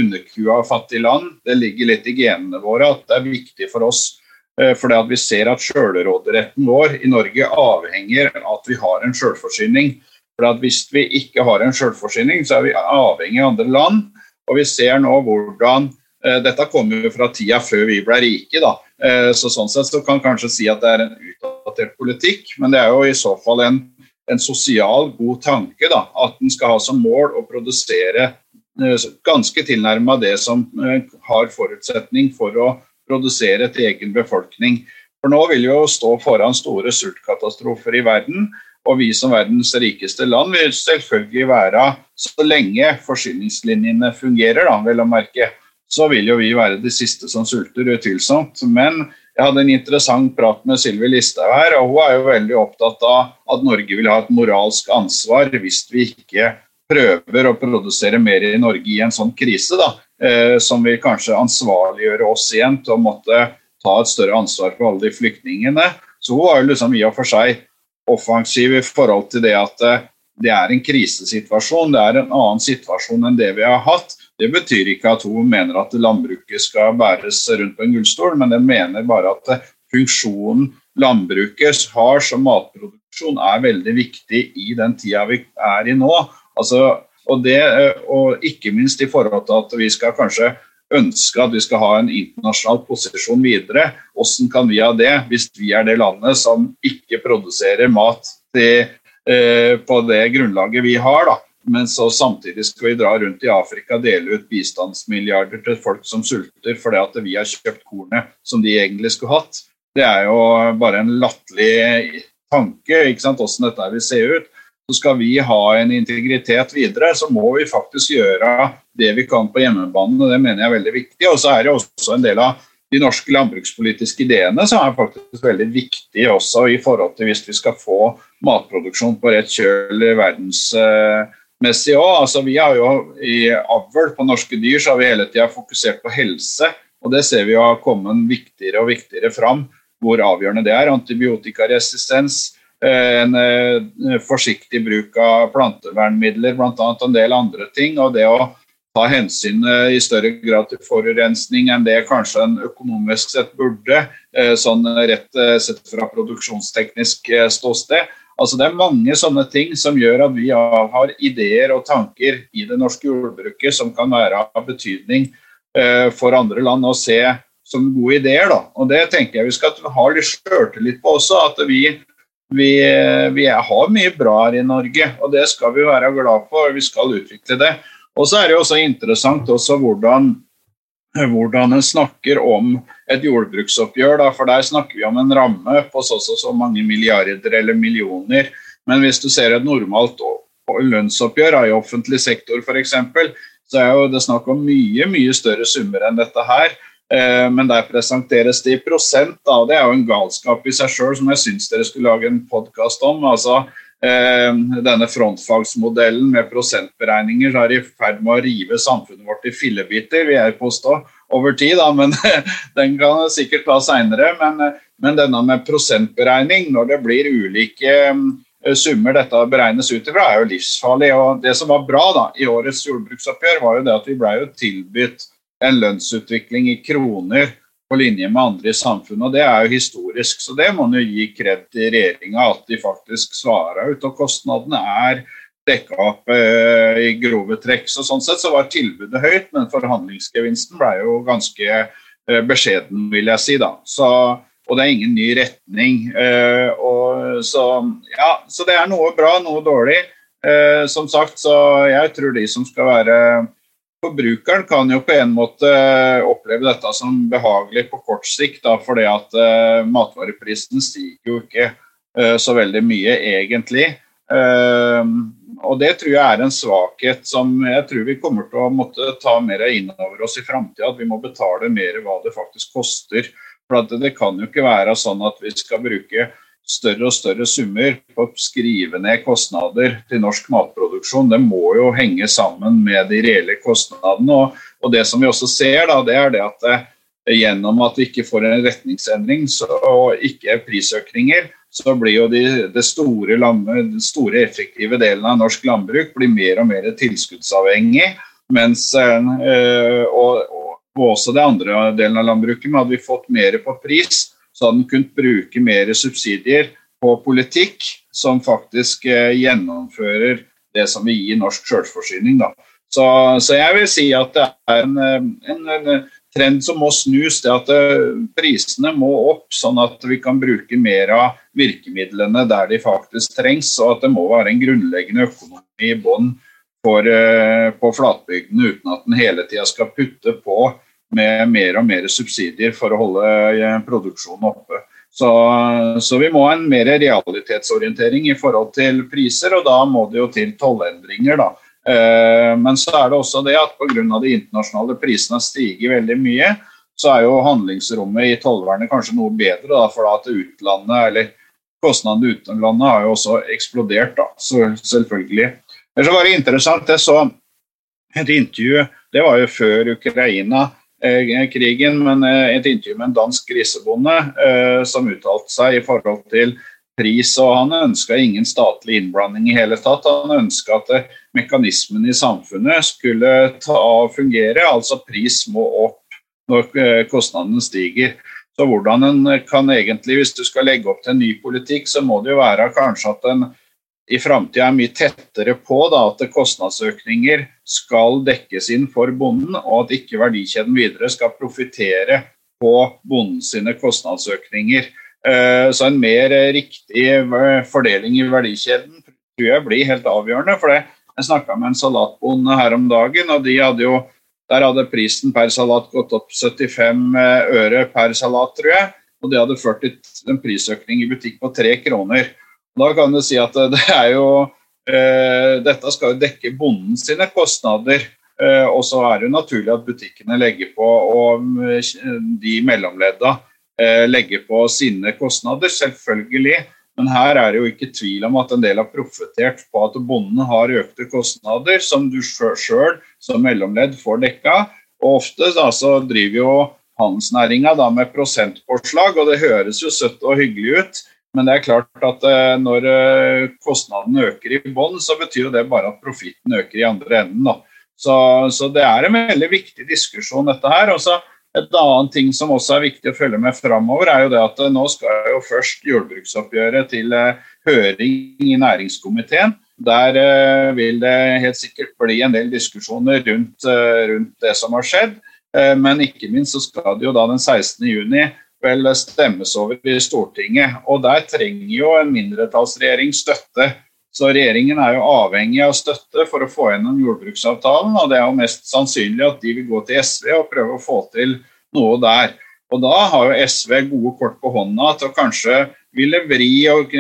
underkua fattig land. Det ligger litt i genene våre at det er viktig for oss fordi at vi ser at sjølråderetten vår i Norge avhenger av at vi har en sjølforsyning. For Hvis vi ikke har en selvforsyning, så er vi avhengig av andre land. Og vi ser nå hvordan eh, Dette kommer jo fra tida før vi ble rike. da, eh, så Sånn sett så kan kanskje si at det er en utdatert politikk, men det er jo i så fall en, en sosial, god tanke. da, At en skal ha som mål å produsere eh, ganske tilnærma det som har forutsetning for å produsere til egen befolkning. For nå vil vi jo stå foran store sultkatastrofer i verden. Og vi som verdens rikeste land vil selvfølgelig være, så lenge forsyningslinjene fungerer, da, vel å merke, så vil jo vi være de siste som sulter, utvilsomt. Men jeg hadde en interessant prat med Sylvi Listhaug her, og hun er jo veldig opptatt av at Norge vil ha et moralsk ansvar hvis vi ikke prøver å produsere mer i Norge i en sånn krise, da, eh, som vil kanskje ansvarliggjøre oss igjen til å måtte ta et større ansvar for alle de flyktningene. Så hun har jo liksom i og for seg offensiv i forhold til det at eh, det er en krisesituasjon. Det er en annen situasjon enn det vi har hatt. Det betyr ikke at hun mener at landbruket skal bæres rundt på en gullstol, men den mener bare at eh, funksjonen landbruket har som matproduksjon er veldig viktig i den tida vi er i nå. Altså, og, det, eh, og ikke minst i forhold til at vi skal kanskje ønske at vi skal ha en internasjonal posisjon videre. Hvordan kan vi ha det hvis vi er det landet som ikke produserer mat til, eh, på det grunnlaget vi har? da? Men så samtidig skal vi dra rundt i Afrika og dele ut bistandsmilliarder til folk som sulter fordi at vi har kjøpt kornet som de egentlig skulle hatt. Det er jo bare en latterlig tanke ikke sant, hvordan dette vil se ut. Så skal vi ha en integritet videre, så må vi faktisk gjøre det vi kan på hjemmebane. og Det mener jeg er veldig viktig. Og så er det også en del av de norske landbrukspolitiske ideene som er faktisk veldig viktige også i forhold til hvis vi skal få matproduksjon på rett kjøl verdensmessig òg. Altså, vi har jo I avl på norske dyr så har vi hele tida fokusert på helse, og det ser vi jo har kommet viktigere og viktigere fram hvor avgjørende det er. Antibiotikaresistens, en eh, forsiktig bruk av plantevernmidler, bl.a. en del andre ting. Og det å ta hensyn eh, i større grad til forurensning enn det kanskje en økonomisk sett burde, sånn rett sett fra produksjonsteknisk ståsted. Altså Det er mange sånne ting som gjør at vi har ideer og tanker i det norske jordbruket som kan være av betydning for andre land å se som gode ideer. da. Og Det tenker jeg vi skal ha litt sjøltillit på også. At vi vi, vi har mye bra her i Norge, og det skal vi være glad for. Vi skal utvikle det. Og så er det også interessant også hvordan, hvordan en snakker om et jordbruksoppgjør. Da, for der snakker vi om en ramme på så, så, så mange milliarder eller millioner. Men hvis du ser et normalt lønnsoppgjør i offentlig sektor f.eks., så er jo det snakk om mye, mye større summer enn dette her. Eh, men der presenteres det i prosent. Da. Det er jo en galskap i seg sjøl som jeg syns dere skulle lage en podkast om. altså eh, denne frontfagsmodellen med prosentberegninger er i ferd med å rive samfunnet vårt i fillebiter, vil jeg påstå, over tid. Da, men Den kan jeg sikkert ta seinere. Men, men, denne med prosentberegning, når det blir ulike eh, summer dette beregnes ut ifra, er jo livsfarlig. og Det som var bra da, i årets jordbruksoppgjør, var jo det at vi ble jo tilbudt en lønnsutvikling i kroner på linje med andre i samfunnet. og Det er jo historisk, så det må en jo gi kred til regjeringa at de faktisk svarer ut. Og kostnadene er dekka opp eh, i grove trekk. så Sånn sett så var tilbudet høyt, men forhandlingsgevinsten ble jo ganske eh, beskjeden, vil jeg si. da. Så, og det er ingen ny retning. Eh, og, så, ja, så det er noe bra, noe dårlig. Eh, som sagt, så jeg tror de som skal være Forbrukeren kan jo på en måte eh, oppleve dette som behagelig på kort sikt, da, fordi at uh, matvareprisen stiger jo ikke uh, så veldig mye, egentlig. Uh, og Det tror jeg er en svakhet som jeg tror vi kommer til å måtte ta mer inn over oss i framtida. At vi må betale mer hva det faktisk koster. For Det kan jo ikke være sånn at vi skal bruke større og større summer på å skrive ned kostnader til norsk matproduksjon. Det må jo henge sammen med de reelle kostnadene. Og, og det som vi også ser, da, det er det at det, eh, gjennom at vi ikke får en retningsendring så, og ikke prisøkninger, så blir jo de, det store, den store, effektive delen av norsk landbruk blir mer og mer tilskuddsavhengig. Mens, øh, og, og også det andre delen av landbruket, med at vi fått mer på pris så hadde en kunnet bruke mer subsidier på politikk som faktisk eh, gjennomfører det som vil gi norsk selvforsyning. Så, så, jeg vil si at det er en, eh, en, en, trend som må snus. det at eh, Prisene må opp, sånn at vi kan bruke mer av virkemidlene der de faktisk trengs. Og at det må være en grunnleggende økonomi i bånn på flatbygdene, uten at en hele tida skal putte på med mer og mer subsidier for å holde eh, produksjonen oppe. Så, så, vi må ha en mer realitetsorientering i forhold til priser, og da må det jo til tollendringer. da. Eh, men så er det også det at pga. de internasjonale prisene stiger veldig mye, så er jo handlingsrommet i tollvernet kanskje noe bedre, da, for at utlandet, eller kostnadene utenlandet har jo også eksplodert, da, så selvfølgelig. Så var det interessant, jeg så et intervju, det var jo før Ukraina krigen, men eh, et intervju med en dansk grisebonde eh, som uttalte seg i forhold til pris. og Han ønska ingen statlig innblanding i hele tatt. Han ønska at mekanismen i samfunnet skulle ta fungere, altså pris må opp når kostnadene stiger. Så hvordan en kan egentlig, Hvis du skal legge opp til en ny politikk, så må det jo være kanskje at en i framtida er mye tettere på da, at kostnadsøkninger skal dekkes inn for bonden, og at ikke verdikjeden videre skal profitere på bondens kostnadsøkninger. Eh, så en mer riktig fordeling i verdikjeden tror jeg blir helt avgjørende. for Jeg snakka med en salatbonde her om dagen, og de hadde jo, der hadde prisen per salat gått opp 75 øre per salat, tror jeg. Og de hadde ført til en prisøkning i butikk på tre kroner. Da kan du si at det er jo eh, Dette skal jo dekke bonden sine kostnader. Eh, og så er det jo naturlig at butikkene legger på, og eh, de mellomledda eh, legger på sine kostnader, selvfølgelig. Men her er det jo ikke tvil om at en del har profittert på at bonden har økte kostnader, som du sjøl som mellomledd får dekka. Og ofte da, så driver jo handelsnæringa med prosentpåslag, og det høres jo søtt og hyggelig ut. Men det er klart at eh, når eh, kostnadene øker i bånn, så betyr det bare at profitten øker i andre enden. Så, så, det er en veldig viktig diskusjon, dette her. Også et annet ting som også er viktig å følge med framover, er jo det at eh, nå skal jo først jordbruksoppgjøret til høring i næringskomiteen. Der vil det helt sikkert bli en del diskusjoner rundt, rundt det som har skjedd. Men ikke minst så skal det jo da den 16. stemmes over i Stortinget. Og der trenger jo en mindretallsregjering støtte. Så regjeringen er jo avhengig av støtte for å få gjennom jordbruksavtalen, og det er jo mest sannsynlig at de vil gå til SV og prøve å få til noe der. Og da har jo SV gode kort på hånda til å kanskje ville vri og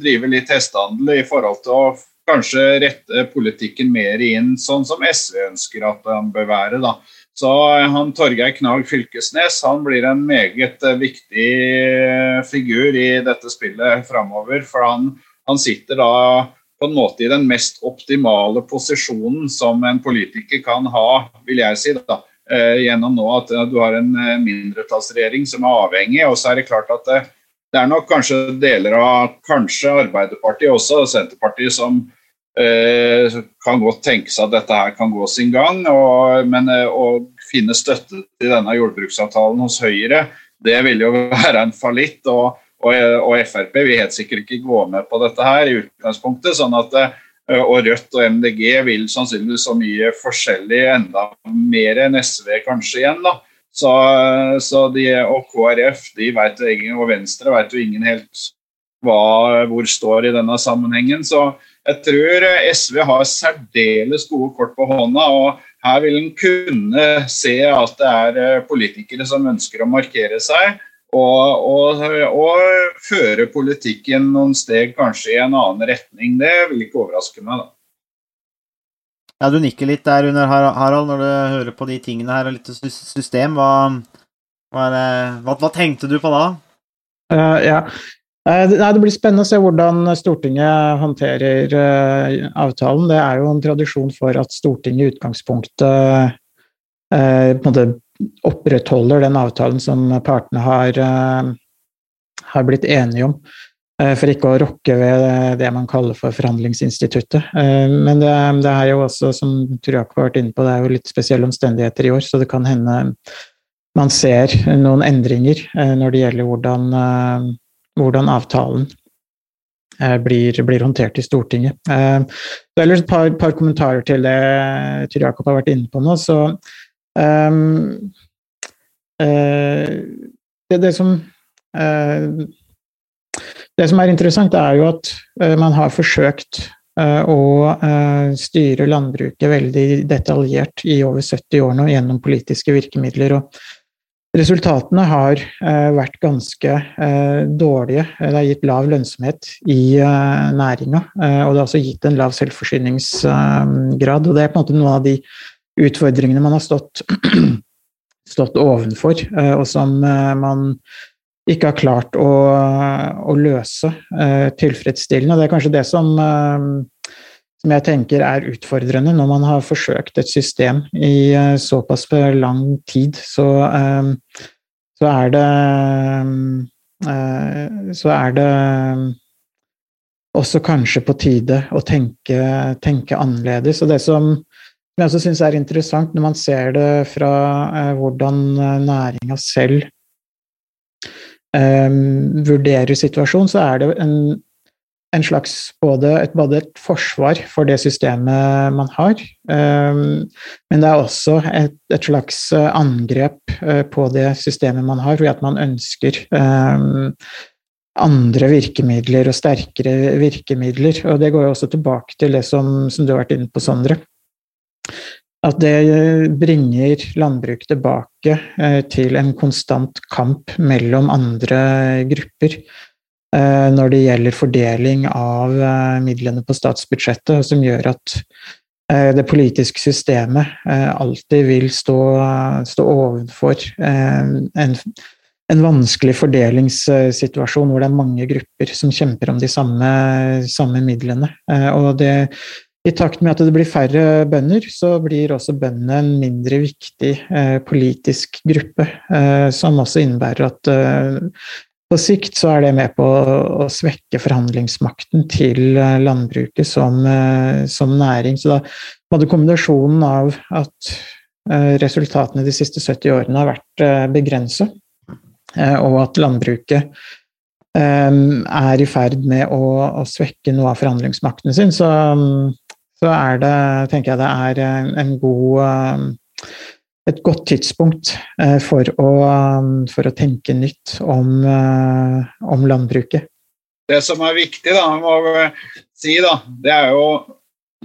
drive litt hestehandel i forhold til å kanskje rette politikken mer inn sånn som SV ønsker at den bør være. da. Så han Torgeir Knag Fylkesnes han blir en meget eh, viktig eh, figur i dette spillet framover. For han, han, sitter da på en måte i den mest optimale posisjonen som en politiker kan ha, vil jeg si. da, eh, Gjennom nå at du har en mindretallsregjering som er avhengig. Og så er det klart at det, det er nok kanskje deler av kanskje Arbeiderpartiet også, Senterpartiet, som Eh, kan godt tenke seg at dette her kan gå sin gang. Og, men eh, å finne støtte til denne jordbruksavtalen hos Høyre, det vil jo være en fallitt. Og, og, og, Frp vil helt sikkert ikke gå med på dette her i utgangspunktet. sånn at eh, og Rødt og MDG vil sannsynligvis så mye forskjellig, enda mer enn SV kanskje igjen. da. Så, så de, og KrF de vet og Venstre vet jo ingen helt hva, hvor står i denne sammenhengen. Så jeg tror eh, SV har særdeles gode kort på hånda. og Her vil en kunne se at det er eh, politikere som ønsker å markere seg. Og, og, og føre politikken noen steg kanskje i en annen retning. Det vil ikke overraske meg. da. Ja, Du nikker litt der under Harald når du hører på de tingene her og litt system. Hva, hva, hva, hva tenkte du på da? Uh, ja, nei, Det blir spennende å se hvordan Stortinget håndterer uh, avtalen. Det er jo en tradisjon for at Stortinget i utgangspunktet uh, opprettholder den avtalen som partene har, har blitt enige om. For ikke å rokke ved det man kaller for forhandlingsinstituttet. Men det, det er jo også, som Turak har vært inne på, det er jo litt spesielle omstendigheter i år, så det kan hende man ser noen endringer når det gjelder hvordan hvordan avtalen eh, blir, blir, håndtert i Stortinget. Eh, det er et par, par, kommentarer til det Tyr Jakob har vært inne på nå. Så um, det, det, som det som er interessant, er jo at man har forsøkt å styre landbruket veldig detaljert i over 70 år nå gjennom politiske virkemidler. og Resultatene har eh, vært ganske eh, dårlige. Det har gitt lav lønnsomhet i eh, næringa, eh, og det har også gitt en lav selvforsyningsgrad. og Det er på en måte noen av de utfordringene man har stått, stått ovenfor, og som man ikke har klart å, å løse tilfredsstillende. Det er kanskje det som som jeg tenker er utfordrende når man har forsøkt et system i uh, såpass lang tid. Så, uh, så er det uh, Så er det også kanskje på tide å tenke, tenke annerledes. Og det som, jeg også syns er interessant når man ser det fra hvordan næringa selv vurderer situasjonen, så er det en en slags både et, både et forsvar for det systemet man har, um, men det er også et, et slags angrep uh, på det systemet man har, fordi at man ønsker um, andre virkemidler og sterkere virkemidler. Og det går jo også tilbake til det som, som du har vært inne på, Sondre. At det bringer landbruk tilbake eh, til en konstant kamp mellom andre grupper eh, når det gjelder fordeling av eh, midlene på statsbudsjettet, som gjør at det politiske systemet alltid vil stå, stå ovenfor en en vanskelig fordelingssituasjon hvor det er mange grupper som kjemper om de samme, samme midlene. Eh, og det, I takt med at det blir færre bønder, så blir også bøndene en mindre viktig eh, politisk gruppe, eh, som også innebærer at eh, på sikt så er det med på å, svekke forhandlingsmakten til eh, landbruket som, eh, som næring. Så da hadde kombinasjonen av at resultatene de siste 70 årene har vært begrensa, Eh, og at landbruket eh, er i ferd med å, å, svekke noe av forhandlingsmakten sin, så, så er det, tenker jeg det er eh, en god et godt tidspunkt for å, for å tenke nytt om, om, landbruket. Det som er viktig, da, må si, da, det er jo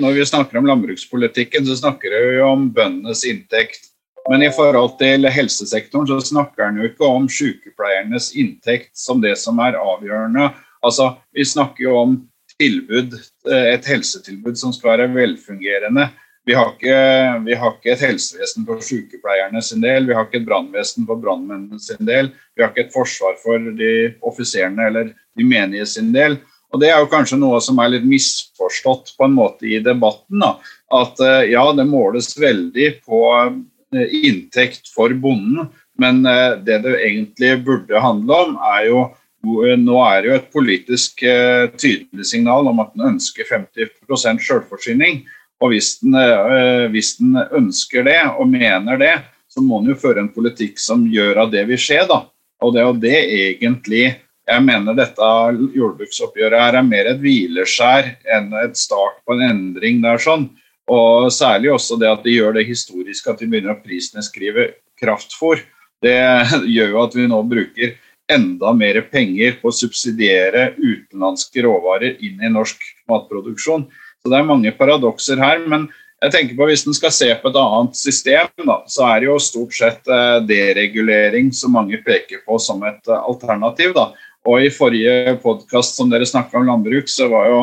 når vi snakker om landbrukspolitikken, så snakker vi om bøndenes inntekt. Men i forhold til helsesektoren så snakker en jo ikke om sykepleiernes inntekt som det som er avgjørende. Altså, Vi snakker jo om tilbud, eh, et helsetilbud som skal være velfungerende. Vi har, ikke, vi har ikke et helsevesen for sykepleierne sin del, vi har ikke et brannvesen for brannmennene sin del, vi har ikke et forsvar for de offiserene eller de menige sin del. Og Det er jo kanskje noe som er litt misforstått på en måte i debatten. Da. At eh, ja, det måles veldig på Eh, inntekt for bonden. Men eh, det det egentlig burde handle om, er jo nå er det jo et politisk tydelig signal om at en ønsker 50% selvforsyning. Og hvis den, hvis den, ønsker det og mener det, så må den jo føre en politikk som gjør at det vil skje. da. Og det er jo det egentlig jeg mener dette jordbruksoppgjøret her er mer et hvileskjær enn et start på en endring. der sånn. Og særlig også det at de gjør det historisk at de begynner å prisnedskrive kraftfôr. Det gjør jo at vi nå bruker enda mer penger på å subsidiere utenlandske råvarer inn i norsk matproduksjon. Så det er mange paradokser her. men jeg tenker på Hvis en skal se på et annet system, da, så er det jo stort sett eh, deregulering som mange peker på som et eh, alternativ. Da. Og I forrige podkast som dere snakka om landbruk, så var jo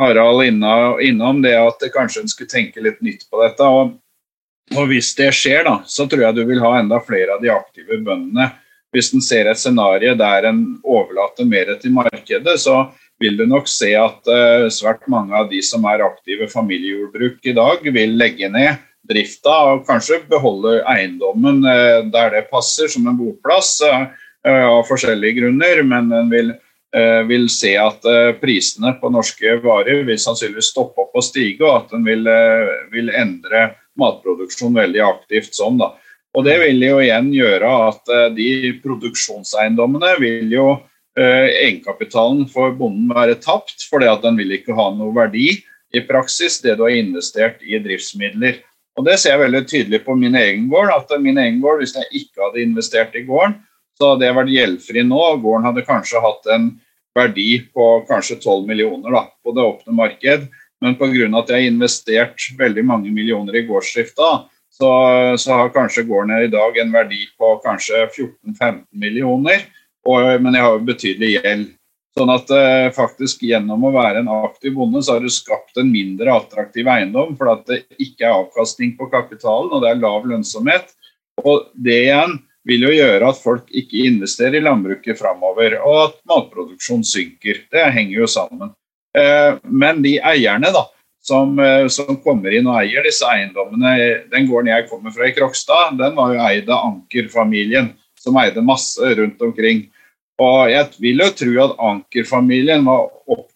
Harald innom det at kanskje en skulle tenke litt nytt på dette. Og, og, Hvis det skjer, da, så tror jeg du vil ha enda flere av de aktive bøndene. Hvis en ser et scenario der en overlater mer til markedet, så vil du nok se at uh, svært mange av de som er aktive familiejordbruk i dag, vil legge ned drifta og kanskje beholde eiendommen uh, der det passer som en boplass uh, av forskjellige grunner, men en vil Eh, vil se at eh, prisene på norske varer vil sannsynligvis stoppe opp og stige, og at den vil, eh, vil endre matproduksjon veldig aktivt sånn. da. Og Det vil jo igjen gjøre at de produksjonseiendommene vil jo Egenkapitalen for bonden være tapt, fordi at den vil ikke ha noe verdi i praksis, det du har investert i driftsmidler. Og Det ser jeg veldig tydelig på min egen gård. at min egen gård, Hvis jeg ikke hadde investert i gården, så hadde jeg vært gjeldfri nå. og Gården hadde kanskje hatt en verdi på kanskje 12 millioner da, på det åpne marked. Men pga. at jeg har investert veldig mange millioner i gårdsdrifta, så, så, har kanskje gården i dag en verdi på kanskje 14-15 millioner. Og, men jeg har jo betydelig gjeld. Sånn at eh, faktisk gjennom å være en aktiv bonde, så har du skapt en mindre attraktiv eiendom, for at det ikke er avkastning på kapitalen, og det er lav lønnsomhet. Og det igjen vil jo gjøre at folk ikke investerer i landbruket framover, og at matproduksjonen synker. Det henger jo sammen. Eh, men de eierne da, som, eh, som kommer inn og eier disse eiendommene Den gården jeg kommer fra i Krokstad, den var jo eid av Anker-familien, som eide masse rundt omkring. Og jeg vil jo tro at Anker-familien var, opp,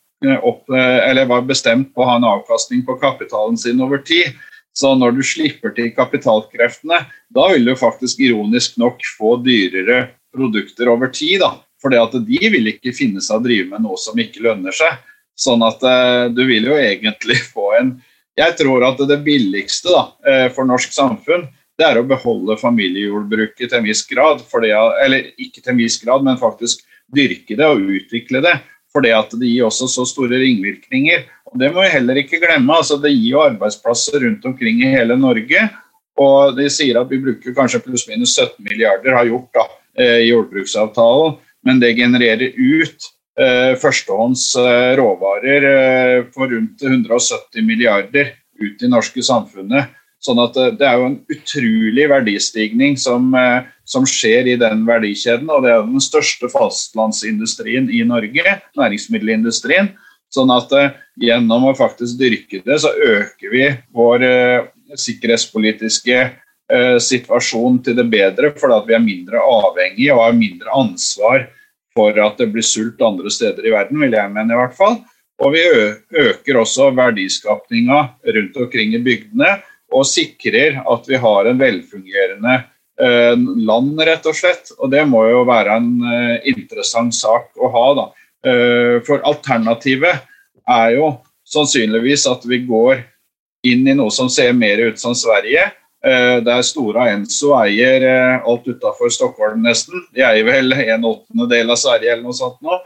opp, var bestemt på å ha en avkastning på kapitalen sin over tid. Så når du slipper til kapitalkreftene, da vil du faktisk ironisk nok få dyrere produkter over tid. For de vil ikke finne seg å drive med noe som ikke lønner seg. Sånn at eh, du vil jo egentlig få en Jeg tror at det billigste da, eh, for norsk samfunn, det er å beholde familiejordbruket til en viss grad. Fordi, eller ikke til en viss grad, men faktisk dyrke det og utvikle det. Fordi at det gir også så store ringvirkninger. Og Det må vi heller ikke glemme. altså Det gir jo arbeidsplasser rundt omkring i hele Norge. Og de sier at vi bruker kanskje pluss-minus 17 milliarder, har gjort da, eh, i jordbruksavtalen. Men det genererer ut eh, førstehånds eh, råvarer eh, for rundt 170 milliarder ut i norske samfunnet. Sånn at eh, Det er jo en utrolig verdistigning som, eh, som, skjer i den verdikjeden. og Det er den største fastlandsindustrien i Norge, næringsmiddelindustrien. Sånn at eh, Gjennom å faktisk dyrke det, så øker vi vår sikkerhetspolitiske situasjon til det bedre, fordi vi er mindre avhengige og har mindre ansvar for at det blir sult andre steder i verden, vil jeg mene i hvert fall. Og vi øker også verdiskapninga rundt omkring i bygdene og sikrer at vi har en velfungerende eh, land, rett og slett. Og det må jo være en eh, interessant sak å ha, da. Eh, for alternativet er jo sannsynligvis at vi går inn i noe som ser mer ut som Sverige. Der Stora Enso eier alt utafor Stockholm, nesten. De eier vel en åttendedel av Sverige eller noe sånt nå,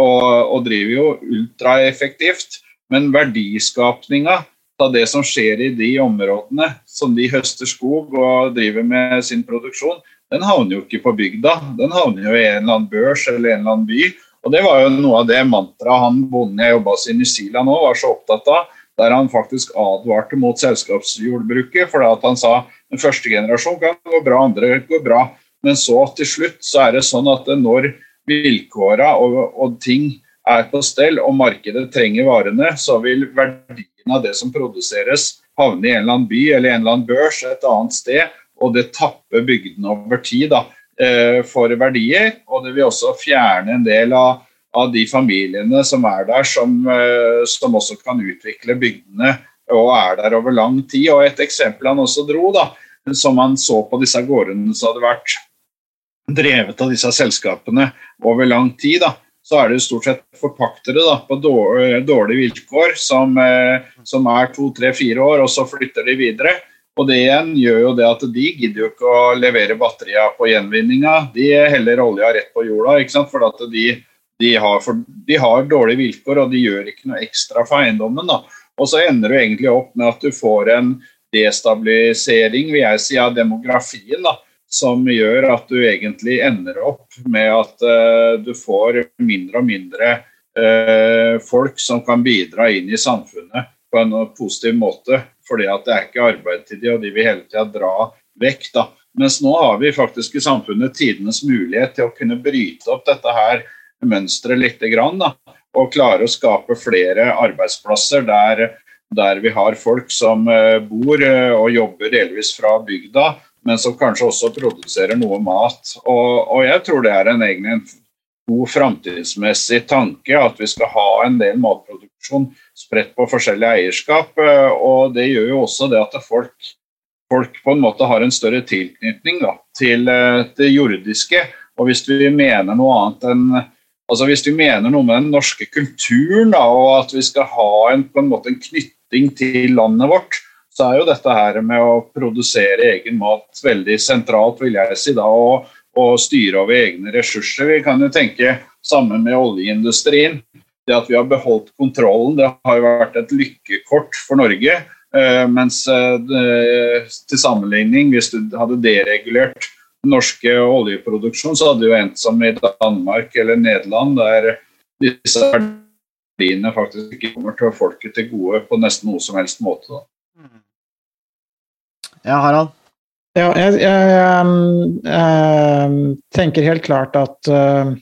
og, og driver jo ultraeffektivt. Men verdiskapninga av det som skjer i de områdene som de høster skog og driver med sin produksjon, den havner jo ikke på bygda. Den havner jo i en eller annen børs eller en eller annen by. Og Det var jo noe av det mantraet han bonden jeg jobba hos i New Zealand òg var så opptatt av. Der han faktisk advarte mot selskapsjordbruket. For han sa den første generasjon kan gå bra, andre går bra. Men så til slutt så er det sånn at når vilkåra og, og ting er på stell og markedet trenger varene, så vil verdien av det som produseres havne i en eller annen by eller en eller annen børs et annet sted, og det tapper bygdene over tid da, eh, for verdier. Og det vil også fjerne en del av, av de familiene som er der, som, eh, som, også kan utvikle bygdene og er der over lang tid. Og Et eksempel han også dro, da, som han så på disse gårdene som hadde vært drevet av disse selskapene over lang tid. da, så er det jo stort sett forpaktere da, på dårlige vilkår som, eh, som er to, tre, fire år, og så flytter de videre. Og det igjen gjør jo det at de gidder jo ikke å levere batteria på gjenvinninga. De heller olja rett på jorda, ikke sant? for at de, de, har for, de, har dårlige vilkår og de gjør ikke noe ekstra for eiendommen. da. Og så ender du egentlig opp med at du får en destabilisering vil jeg si, av demografien. da som gjør at du egentlig ender opp med at uh, du får mindre og mindre uh, folk som kan bidra inn i samfunnet på en positiv måte. Fordi at det er ikke arbeid til de, og de vil hele tida dra vekk. da. Mens nå har vi faktisk i samfunnet tidenes mulighet til å kunne bryte opp dette her mønsteret litt. Grann, da, og klare å skape flere arbeidsplasser der, der vi har folk som uh, bor og jobber delvis fra bygda men som kanskje også produserer noe mat. Og, og jeg tror det er en egen god framtidsmessig tanke at vi skal ha en del matproduksjon spredt på forskjellig eierskap. Og det gjør jo også det at folk, folk på en måte har en større tilknytning da, til det jordiske. Og hvis vi mener noe annet enn altså Hvis vi mener noe med den norske kulturen da, og at vi skal ha en, på en måte en knytting til landet vårt, så er jo dette her med å produsere egen mat veldig sentralt, vil jeg si. da, og, og styre over egne ressurser. Vi kan jo tenke sammen med oljeindustrien. Det at vi har beholdt kontrollen, det har jo vært et lykkekort for Norge. Uh, mens det, til sammenligning, hvis du hadde deregulert den norske oljeproduksjonen, så hadde det jo endt som i Danmark eller Nederland, der disse verdiene faktisk ikke kommer til folket til gode på nesten noe som helst måte. Da. Ja, Harald? Ja, jeg, jeg, jeg, jeg, tenker helt klart at uh,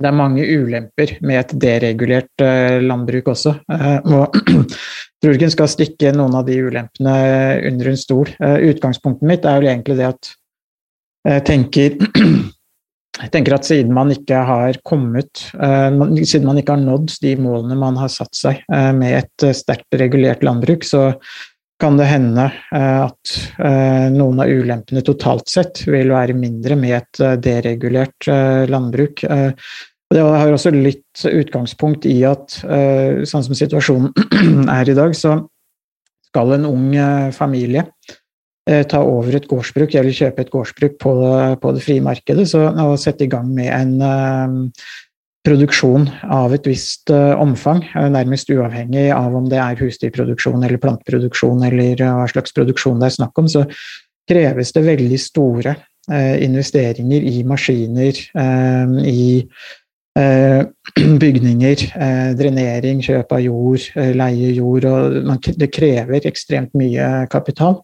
det er mange ulemper med et deregulert uh, landbruk også. Uh, og tror ikke en skal stikke noen av de ulempene under en stol. utgangspunktet mitt er vel egentlig det at jeg tenker tenker at siden man ikke har kommet Siden man ikke har nådd de målene man har satt seg med et sterkt regulert landbruk, så kan det hende eh, at eh, noen av ulempene totalt sett vil være mindre med et eh, deregulert landbruk. Det har også litt utgangspunkt i at sånn som situasjonen er i dag, så skal en ung familie ta over et gårdsbruk eller kjøpe et gårdsbruk på, det frie markedet så, og sette i gang med en produksjon av et visst uh, omfang, nærmest uavhengig av om det er husdyrproduksjon eller planteproduksjon eller hva slags produksjon det er snakk om, så kreves det veldig store uh, investeringer i maskiner, i Eh, bygninger, eh, drenering, kjøp av jord, eh, leie jord. og Det krever ekstremt mye kapital.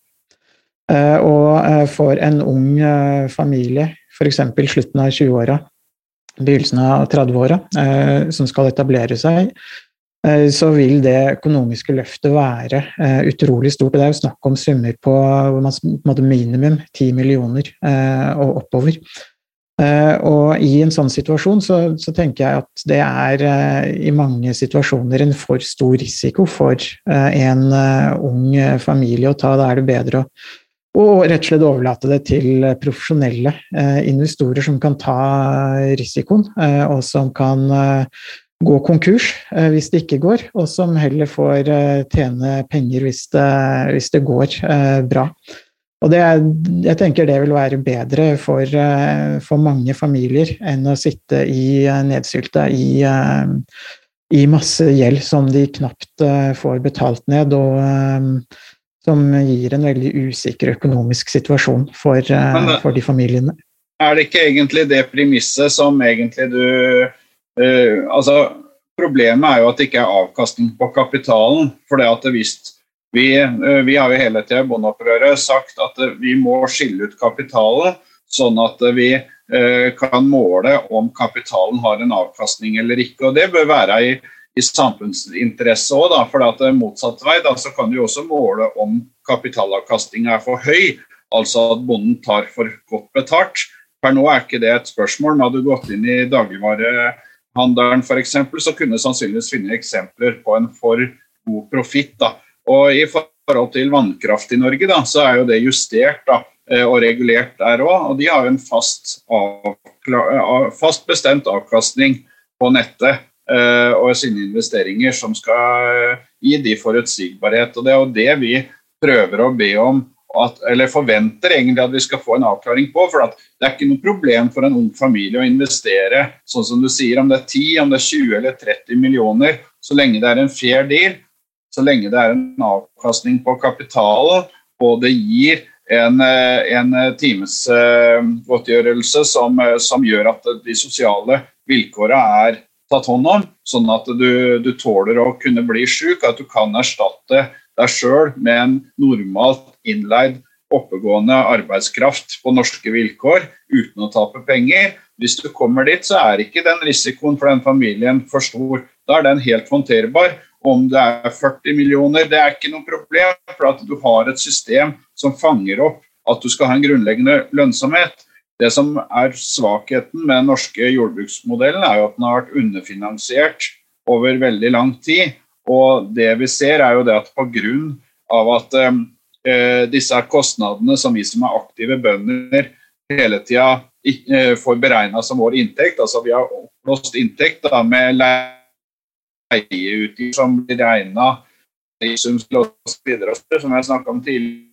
Og for en ung familie, f.eks. slutten av 20-åra, begynnelsen av 30-åra, som skal etablere seg, så vil det økonomiske løftet være utrolig stort. Det er jo snakk om summer på minimum 10 millioner og oppover. Og i en sånn situasjon så, så, tenker jeg at det er i mange situasjoner en for stor risiko for en ung familie å ta. Da er det bedre å, å, rett og slett overlate det til profesjonelle investorer som kan ta risikoen, og som kan gå konkurs hvis det ikke går, og som heller får tjene penger hvis det, hvis det går bra. Og det, jeg tenker det vil være bedre for, eh, for, mange familier enn å sitte i eh, nedsylta i, eh, i, masse gjeld som de knapt får betalt ned, og som gir en veldig usikker økonomisk situasjon for, for de familiene. Er det ikke egentlig det premisset som egentlig du uh, Altså, problemet er jo at det ikke er avkastning på kapitalen. For det at hvis vi, uh, vi, har jo hele tida i bondeopprøret sagt at eh, vi må skille ut kapitalen, sånn at vi uh, kan måle om kapitalen har en avkastning eller ikke. og Det bør være i, i samfunnsinteresse òg, for at motsatt vei da, så kan du også måle om kapitalavkastninga er for høy, altså at bonden tar for godt betalt. Per nå er ikke det et spørsmål. Hadde du gått inn i dagligvarehandelen f.eks., så kunne du sannsynligvis finne eksempler på en for god profitt. Og I forhold til vannkraft i Norge, da, så er jo det justert da, eh, og regulert der òg. Og de har jo en fast, fast, bestemt avkastning på nettet og sine investeringer som skal uh, gi de forutsigbarhet. Og Det er jo det vi prøver å be om, at, eller forventer egentlig at vi skal få en avklaring på. for Det er ikke noe problem for en ung familie å investere sånn som du sier, om det er 10, om det er 20 eller 30 millioner, så lenge det er en fair deal så lenge det er en avkastning på kapitalen og det gir en, eh, en timesgodtgjørelse som, eh, som, gjør at de sosiale vilkårene er tatt hånd om, sånn at du, du tåler å kunne bli syk, at du kan erstatte deg sjøl med en normalt innleid oppegående arbeidskraft på norske vilkår uten å tape penger. Hvis du kommer dit, så er ikke den risikoen for den familien for stor. Da er den helt håndterbar. Om det er 40 millioner, det er ikke noe problem, for at du har et system som fanger opp at du skal ha en grunnleggende lønnsomhet. Det som er svakheten med den norske jordbruksmodellen, er jo at den har vært underfinansiert over veldig lang tid. Og det vi ser, er jo det at pga. at eh, disse kostnadene som vi som er aktive bønder hele tida eh, får beregna som vår inntekt, altså vi har oppblåst inntekt da, med leie leieutgifter som blir regna som jeg snakka om tidligere,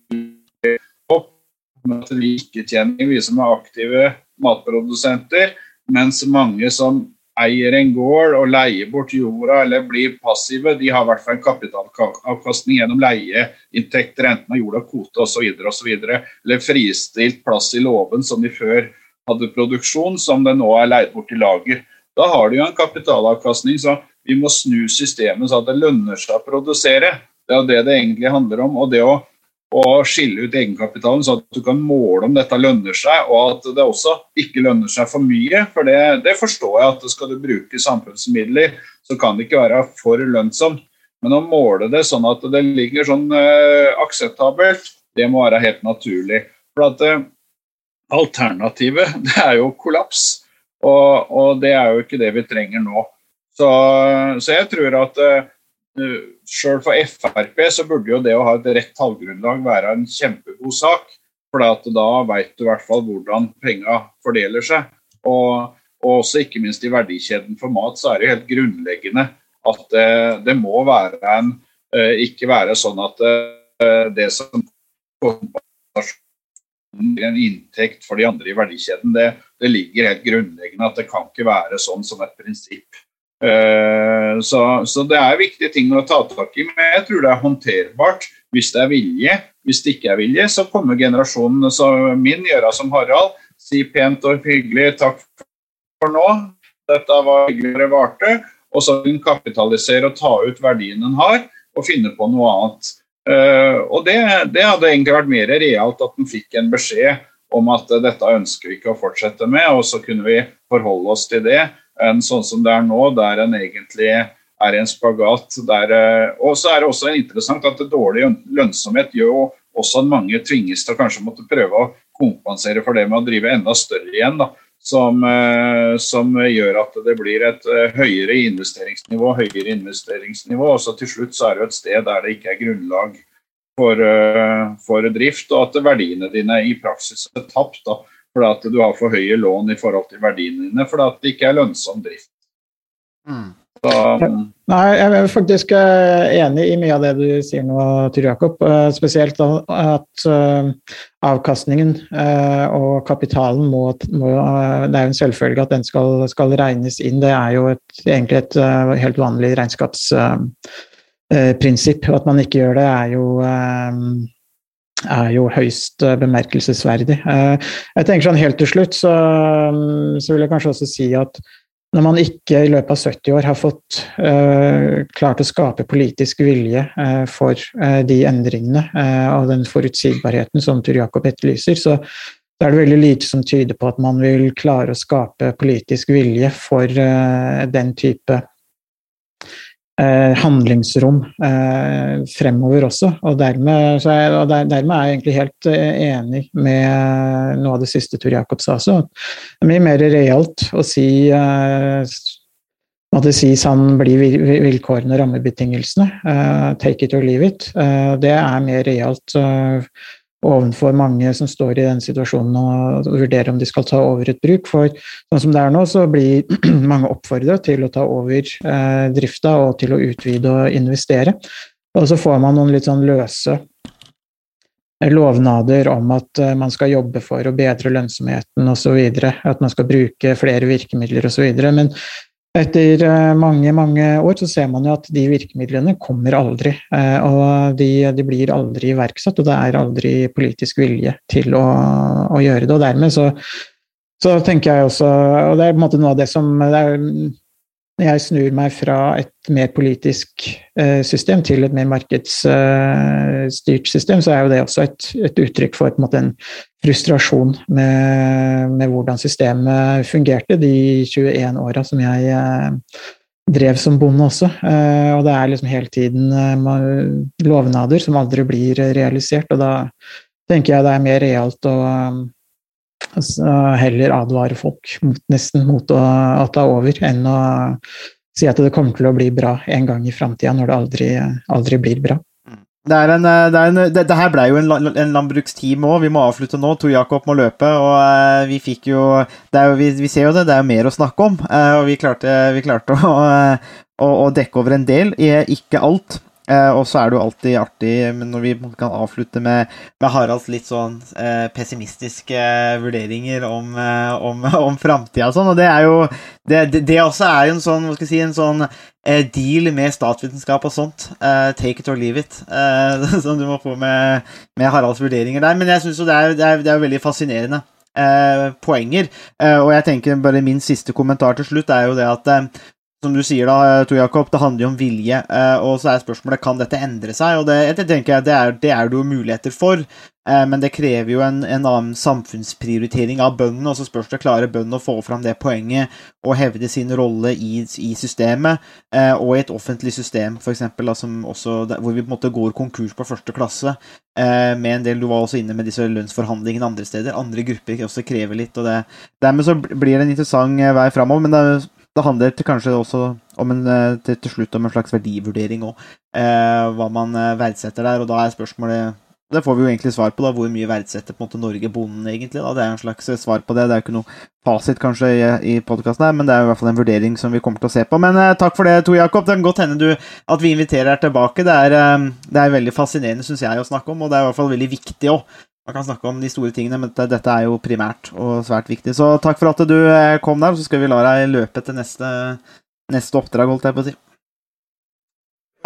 at vi ikke tjener, vi som er aktive matprodusenter, mens mange som eier en gård og leier bort jorda eller blir passive, de har i hvert fall en kapitalavkastning gjennom leieinntekter, enten av jorda, kvote osv., osv. Eller fristilt plass i låven som de før hadde produksjon, som det nå er leid bort i lager. Da har de jo en kapitalavkastning. så vi må snu systemet så at det lønner seg å produsere. Det er det det egentlig handler om. og det å, å skille ut egenkapitalen så at du kan måle om dette lønner seg, og at det også ikke lønner seg for mye. For det, det forstår jeg at skal du bruke samfunnsmidler, så kan det ikke være for lønnsomt. Men å måle det sånn at det ligger sånn uh, akseptabelt, det må være helt naturlig. For at uh, Alternativet det er jo kollaps, og, og det er jo ikke det vi trenger nå. Så, så jeg tror at uh, sjøl for Frp så burde jo det å ha et rett tallgrunnlag være en kjempegod sak. For da veit du i hvert fall hvordan penga fordeler seg. Og og også ikke minst i verdikjeden for mat, så er det helt grunnleggende at det, det må være en eh, Ikke være sånn at eh, det som en inntekt for de andre i verdikjeden, det, det ligger helt grunnleggende at det kan ikke være sånn som et prinsipp. Eh, så, så, det er viktige ting å ta tak i, men jeg tror det er håndterbart hvis det er vilje. Hvis det ikke er vilje, så kommer generasjonen som min gjøre som Harald, si pent og hyggelig takk for nå, dette var hyggelig det varte, og så vil den kapitalisere og ta ut verdien den har, og finne på noe annet. Uh, og det, det, hadde egentlig vært mer realt at den fikk en beskjed om at uh, dette ønsker vi ikke å fortsette med, og så kunne vi forholde oss til det, enn sånn som det er nå, der en egentlig er i en spagat. Der, uh, og så er det også interessant at dårlig lønnsomhet gjør også at mange tvinges til å kanskje måtte prøve å kompensere for det med å drive enda større igjen. da som, eh, som, gjør at det blir et eh, høyere investeringsnivå, høyere investeringsnivå. Og så til slutt så er det et sted der det ikke er grunnlag for, eh, for drift, og at verdiene dine i praksis er tapt. da, fordi at du har for høye lån i forhold til verdiene dine, fordi at det ikke er lønnsom drift. Mm. Så, Nei, jeg er faktisk eh, enig i mye av det du sier nå, Tyr Jakob. Eh, spesielt at eh, avkastningen og kapitalen må, må Det er jo en selvfølge at den skal, skal, regnes inn. Det er jo et, egentlig et helt vanlig regnskapsprinsipp. At man ikke gjør det, er jo er jo høyst bemerkelsesverdig. Jeg tenker sånn Helt til slutt så, så vil jeg kanskje også si at når man ikke i løpet av 70 år har fått uh, klart å skape politisk vilje uh, for uh, de endringene og den forutsigbarheten som Tur Jakob etterlyser, så, så er det veldig lite som tyder på at man vil klare å skape politisk vilje for den type Eh, handlingsrom eh, fremover også. Og dermed, jeg, og der, dermed, er jeg egentlig helt eh, enig med noe av det siste Tor Jakob sa også. Det er mye mer realt å si at det sies han blir vilkårene og rammebetingelsene. take it or leave it. det er mer realt ovenfor mange som står i den situasjonen og vurderer om de skal ta over et bruk. For sånn som det er nå, så blir mange oppfordra til å ta over eh, drifta og til å utvide og investere. Og så får man noen litt sånn løse eh, lovnader om at eh, man skal jobbe for å bedre lønnsomheten osv., at man skal bruke flere virkemidler osv. Men etter eh, mange mange år så ser man jo at de virkemidlene kommer aldri. Eh, og de, de blir aldri iverksatt, og det er aldri politisk vilje til å, å gjøre det. Og dermed så, så, tenker jeg også Og det er på en måte noe av det som det er, når jeg snur meg fra et mer politisk eh, system til et mer markedsstyrt system, så er jo det også et, et uttrykk for en, en frustrasjon med, med, hvordan systemet fungerte de 21 åra som jeg eh, drev som bonde også. Eh, og det er liksom hele tiden lovnader som aldri blir realisert, og da tenker jeg det er mer realt å Heller advare folk mot, nesten mot å, å, ta over, enn å si at det kommer til å bli bra en gang i framtida, når det aldri, aldri blir bra. Det, er en, det, er en, det, det her ble jo en, en landbruksteam òg. Vi må avslutte nå. Tor Jakob må løpe. Og uh, vi fikk jo, jo vi, vi, ser jo det, det er jo mer å snakke om. Uh, og vi klarte, vi klarte å, å, å, dekke over en del, ikke alt. Eh, og så er det jo alltid artig når vi kan avslutte med, med Haralds litt sånn eh, pessimistiske vurderinger om, eh, om, om framtida og sånn. Og det er jo det, det, det, også er jo en sånn, hva skal jeg si, en sånn eh, deal med statsvitenskap og sånt. Eh, take it or leave it. Eh, som du må få med, med Haralds vurderinger der. Men jeg syns jo det er, det, er, det er veldig fascinerende. poenger. og jeg tenker bare min siste kommentar til slutt er jo det at som du sier da, Tor Jakob, det handler jo om vilje. Eh, og så er spørsmålet kan dette endre seg. og Det, det tenker jeg, det er, det er jo muligheter for, eh, men det krever jo en, en annen samfunnsprioritering av bøndene. Og så spørs det klarer bøndene å få fram det poenget og hevde sin rolle i, i systemet, eh, og i et offentlig system, f.eks., hvor vi på en måte går konkurs på første klasse. Med en del, Du var også inne med disse lønnsforhandlingene andre steder. Andre grupper også krever litt. og det, Dermed så blir det en interessant vei framover. men det er det handler til kanskje også en, eh, til, til, slutt om en slags verdivurdering òg. Eh, hva man eh, verdsetter der. Og da er spørsmålet Det får vi jo egentlig svar på, da, hvor mye verdsetter på en måte Norge bonden egentlig. da, Det er en slags svar på det. Det er jo ikke noe fasit kanskje i, i podkasten her, men det er jo i hvert fall en vurdering som vi kommer til å se på. Men eh, takk for det, Tor Jakob. Det kan godt hende du, at vi inviterer deg tilbake. Det er, eh, det er veldig fascinerende, syns jeg, å snakke om, og det er i hvert fall veldig viktig òg. Man kan snakke om de store tingene, men dette, dette er jo primært og svært viktig. Så takk for at du eh, kom der, så skal vi la deg løpe til neste, neste oppdrag, holdt jeg på å si.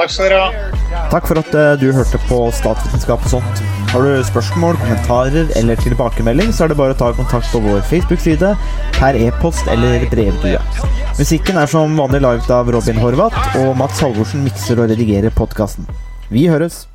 Takk skal dere ha. Takk for at eh, du hørte på Statsvitenskap og sånt. Har du spørsmål, kommentarer eller tilbakemelding, så er det bare å ta kontakt på vår Facebook-side, per e-post eller brevdue. Musikken er som vanlig laget av Robin Horvath, og Mats Halvorsen mikser og redigerer podkasten. Vi høres!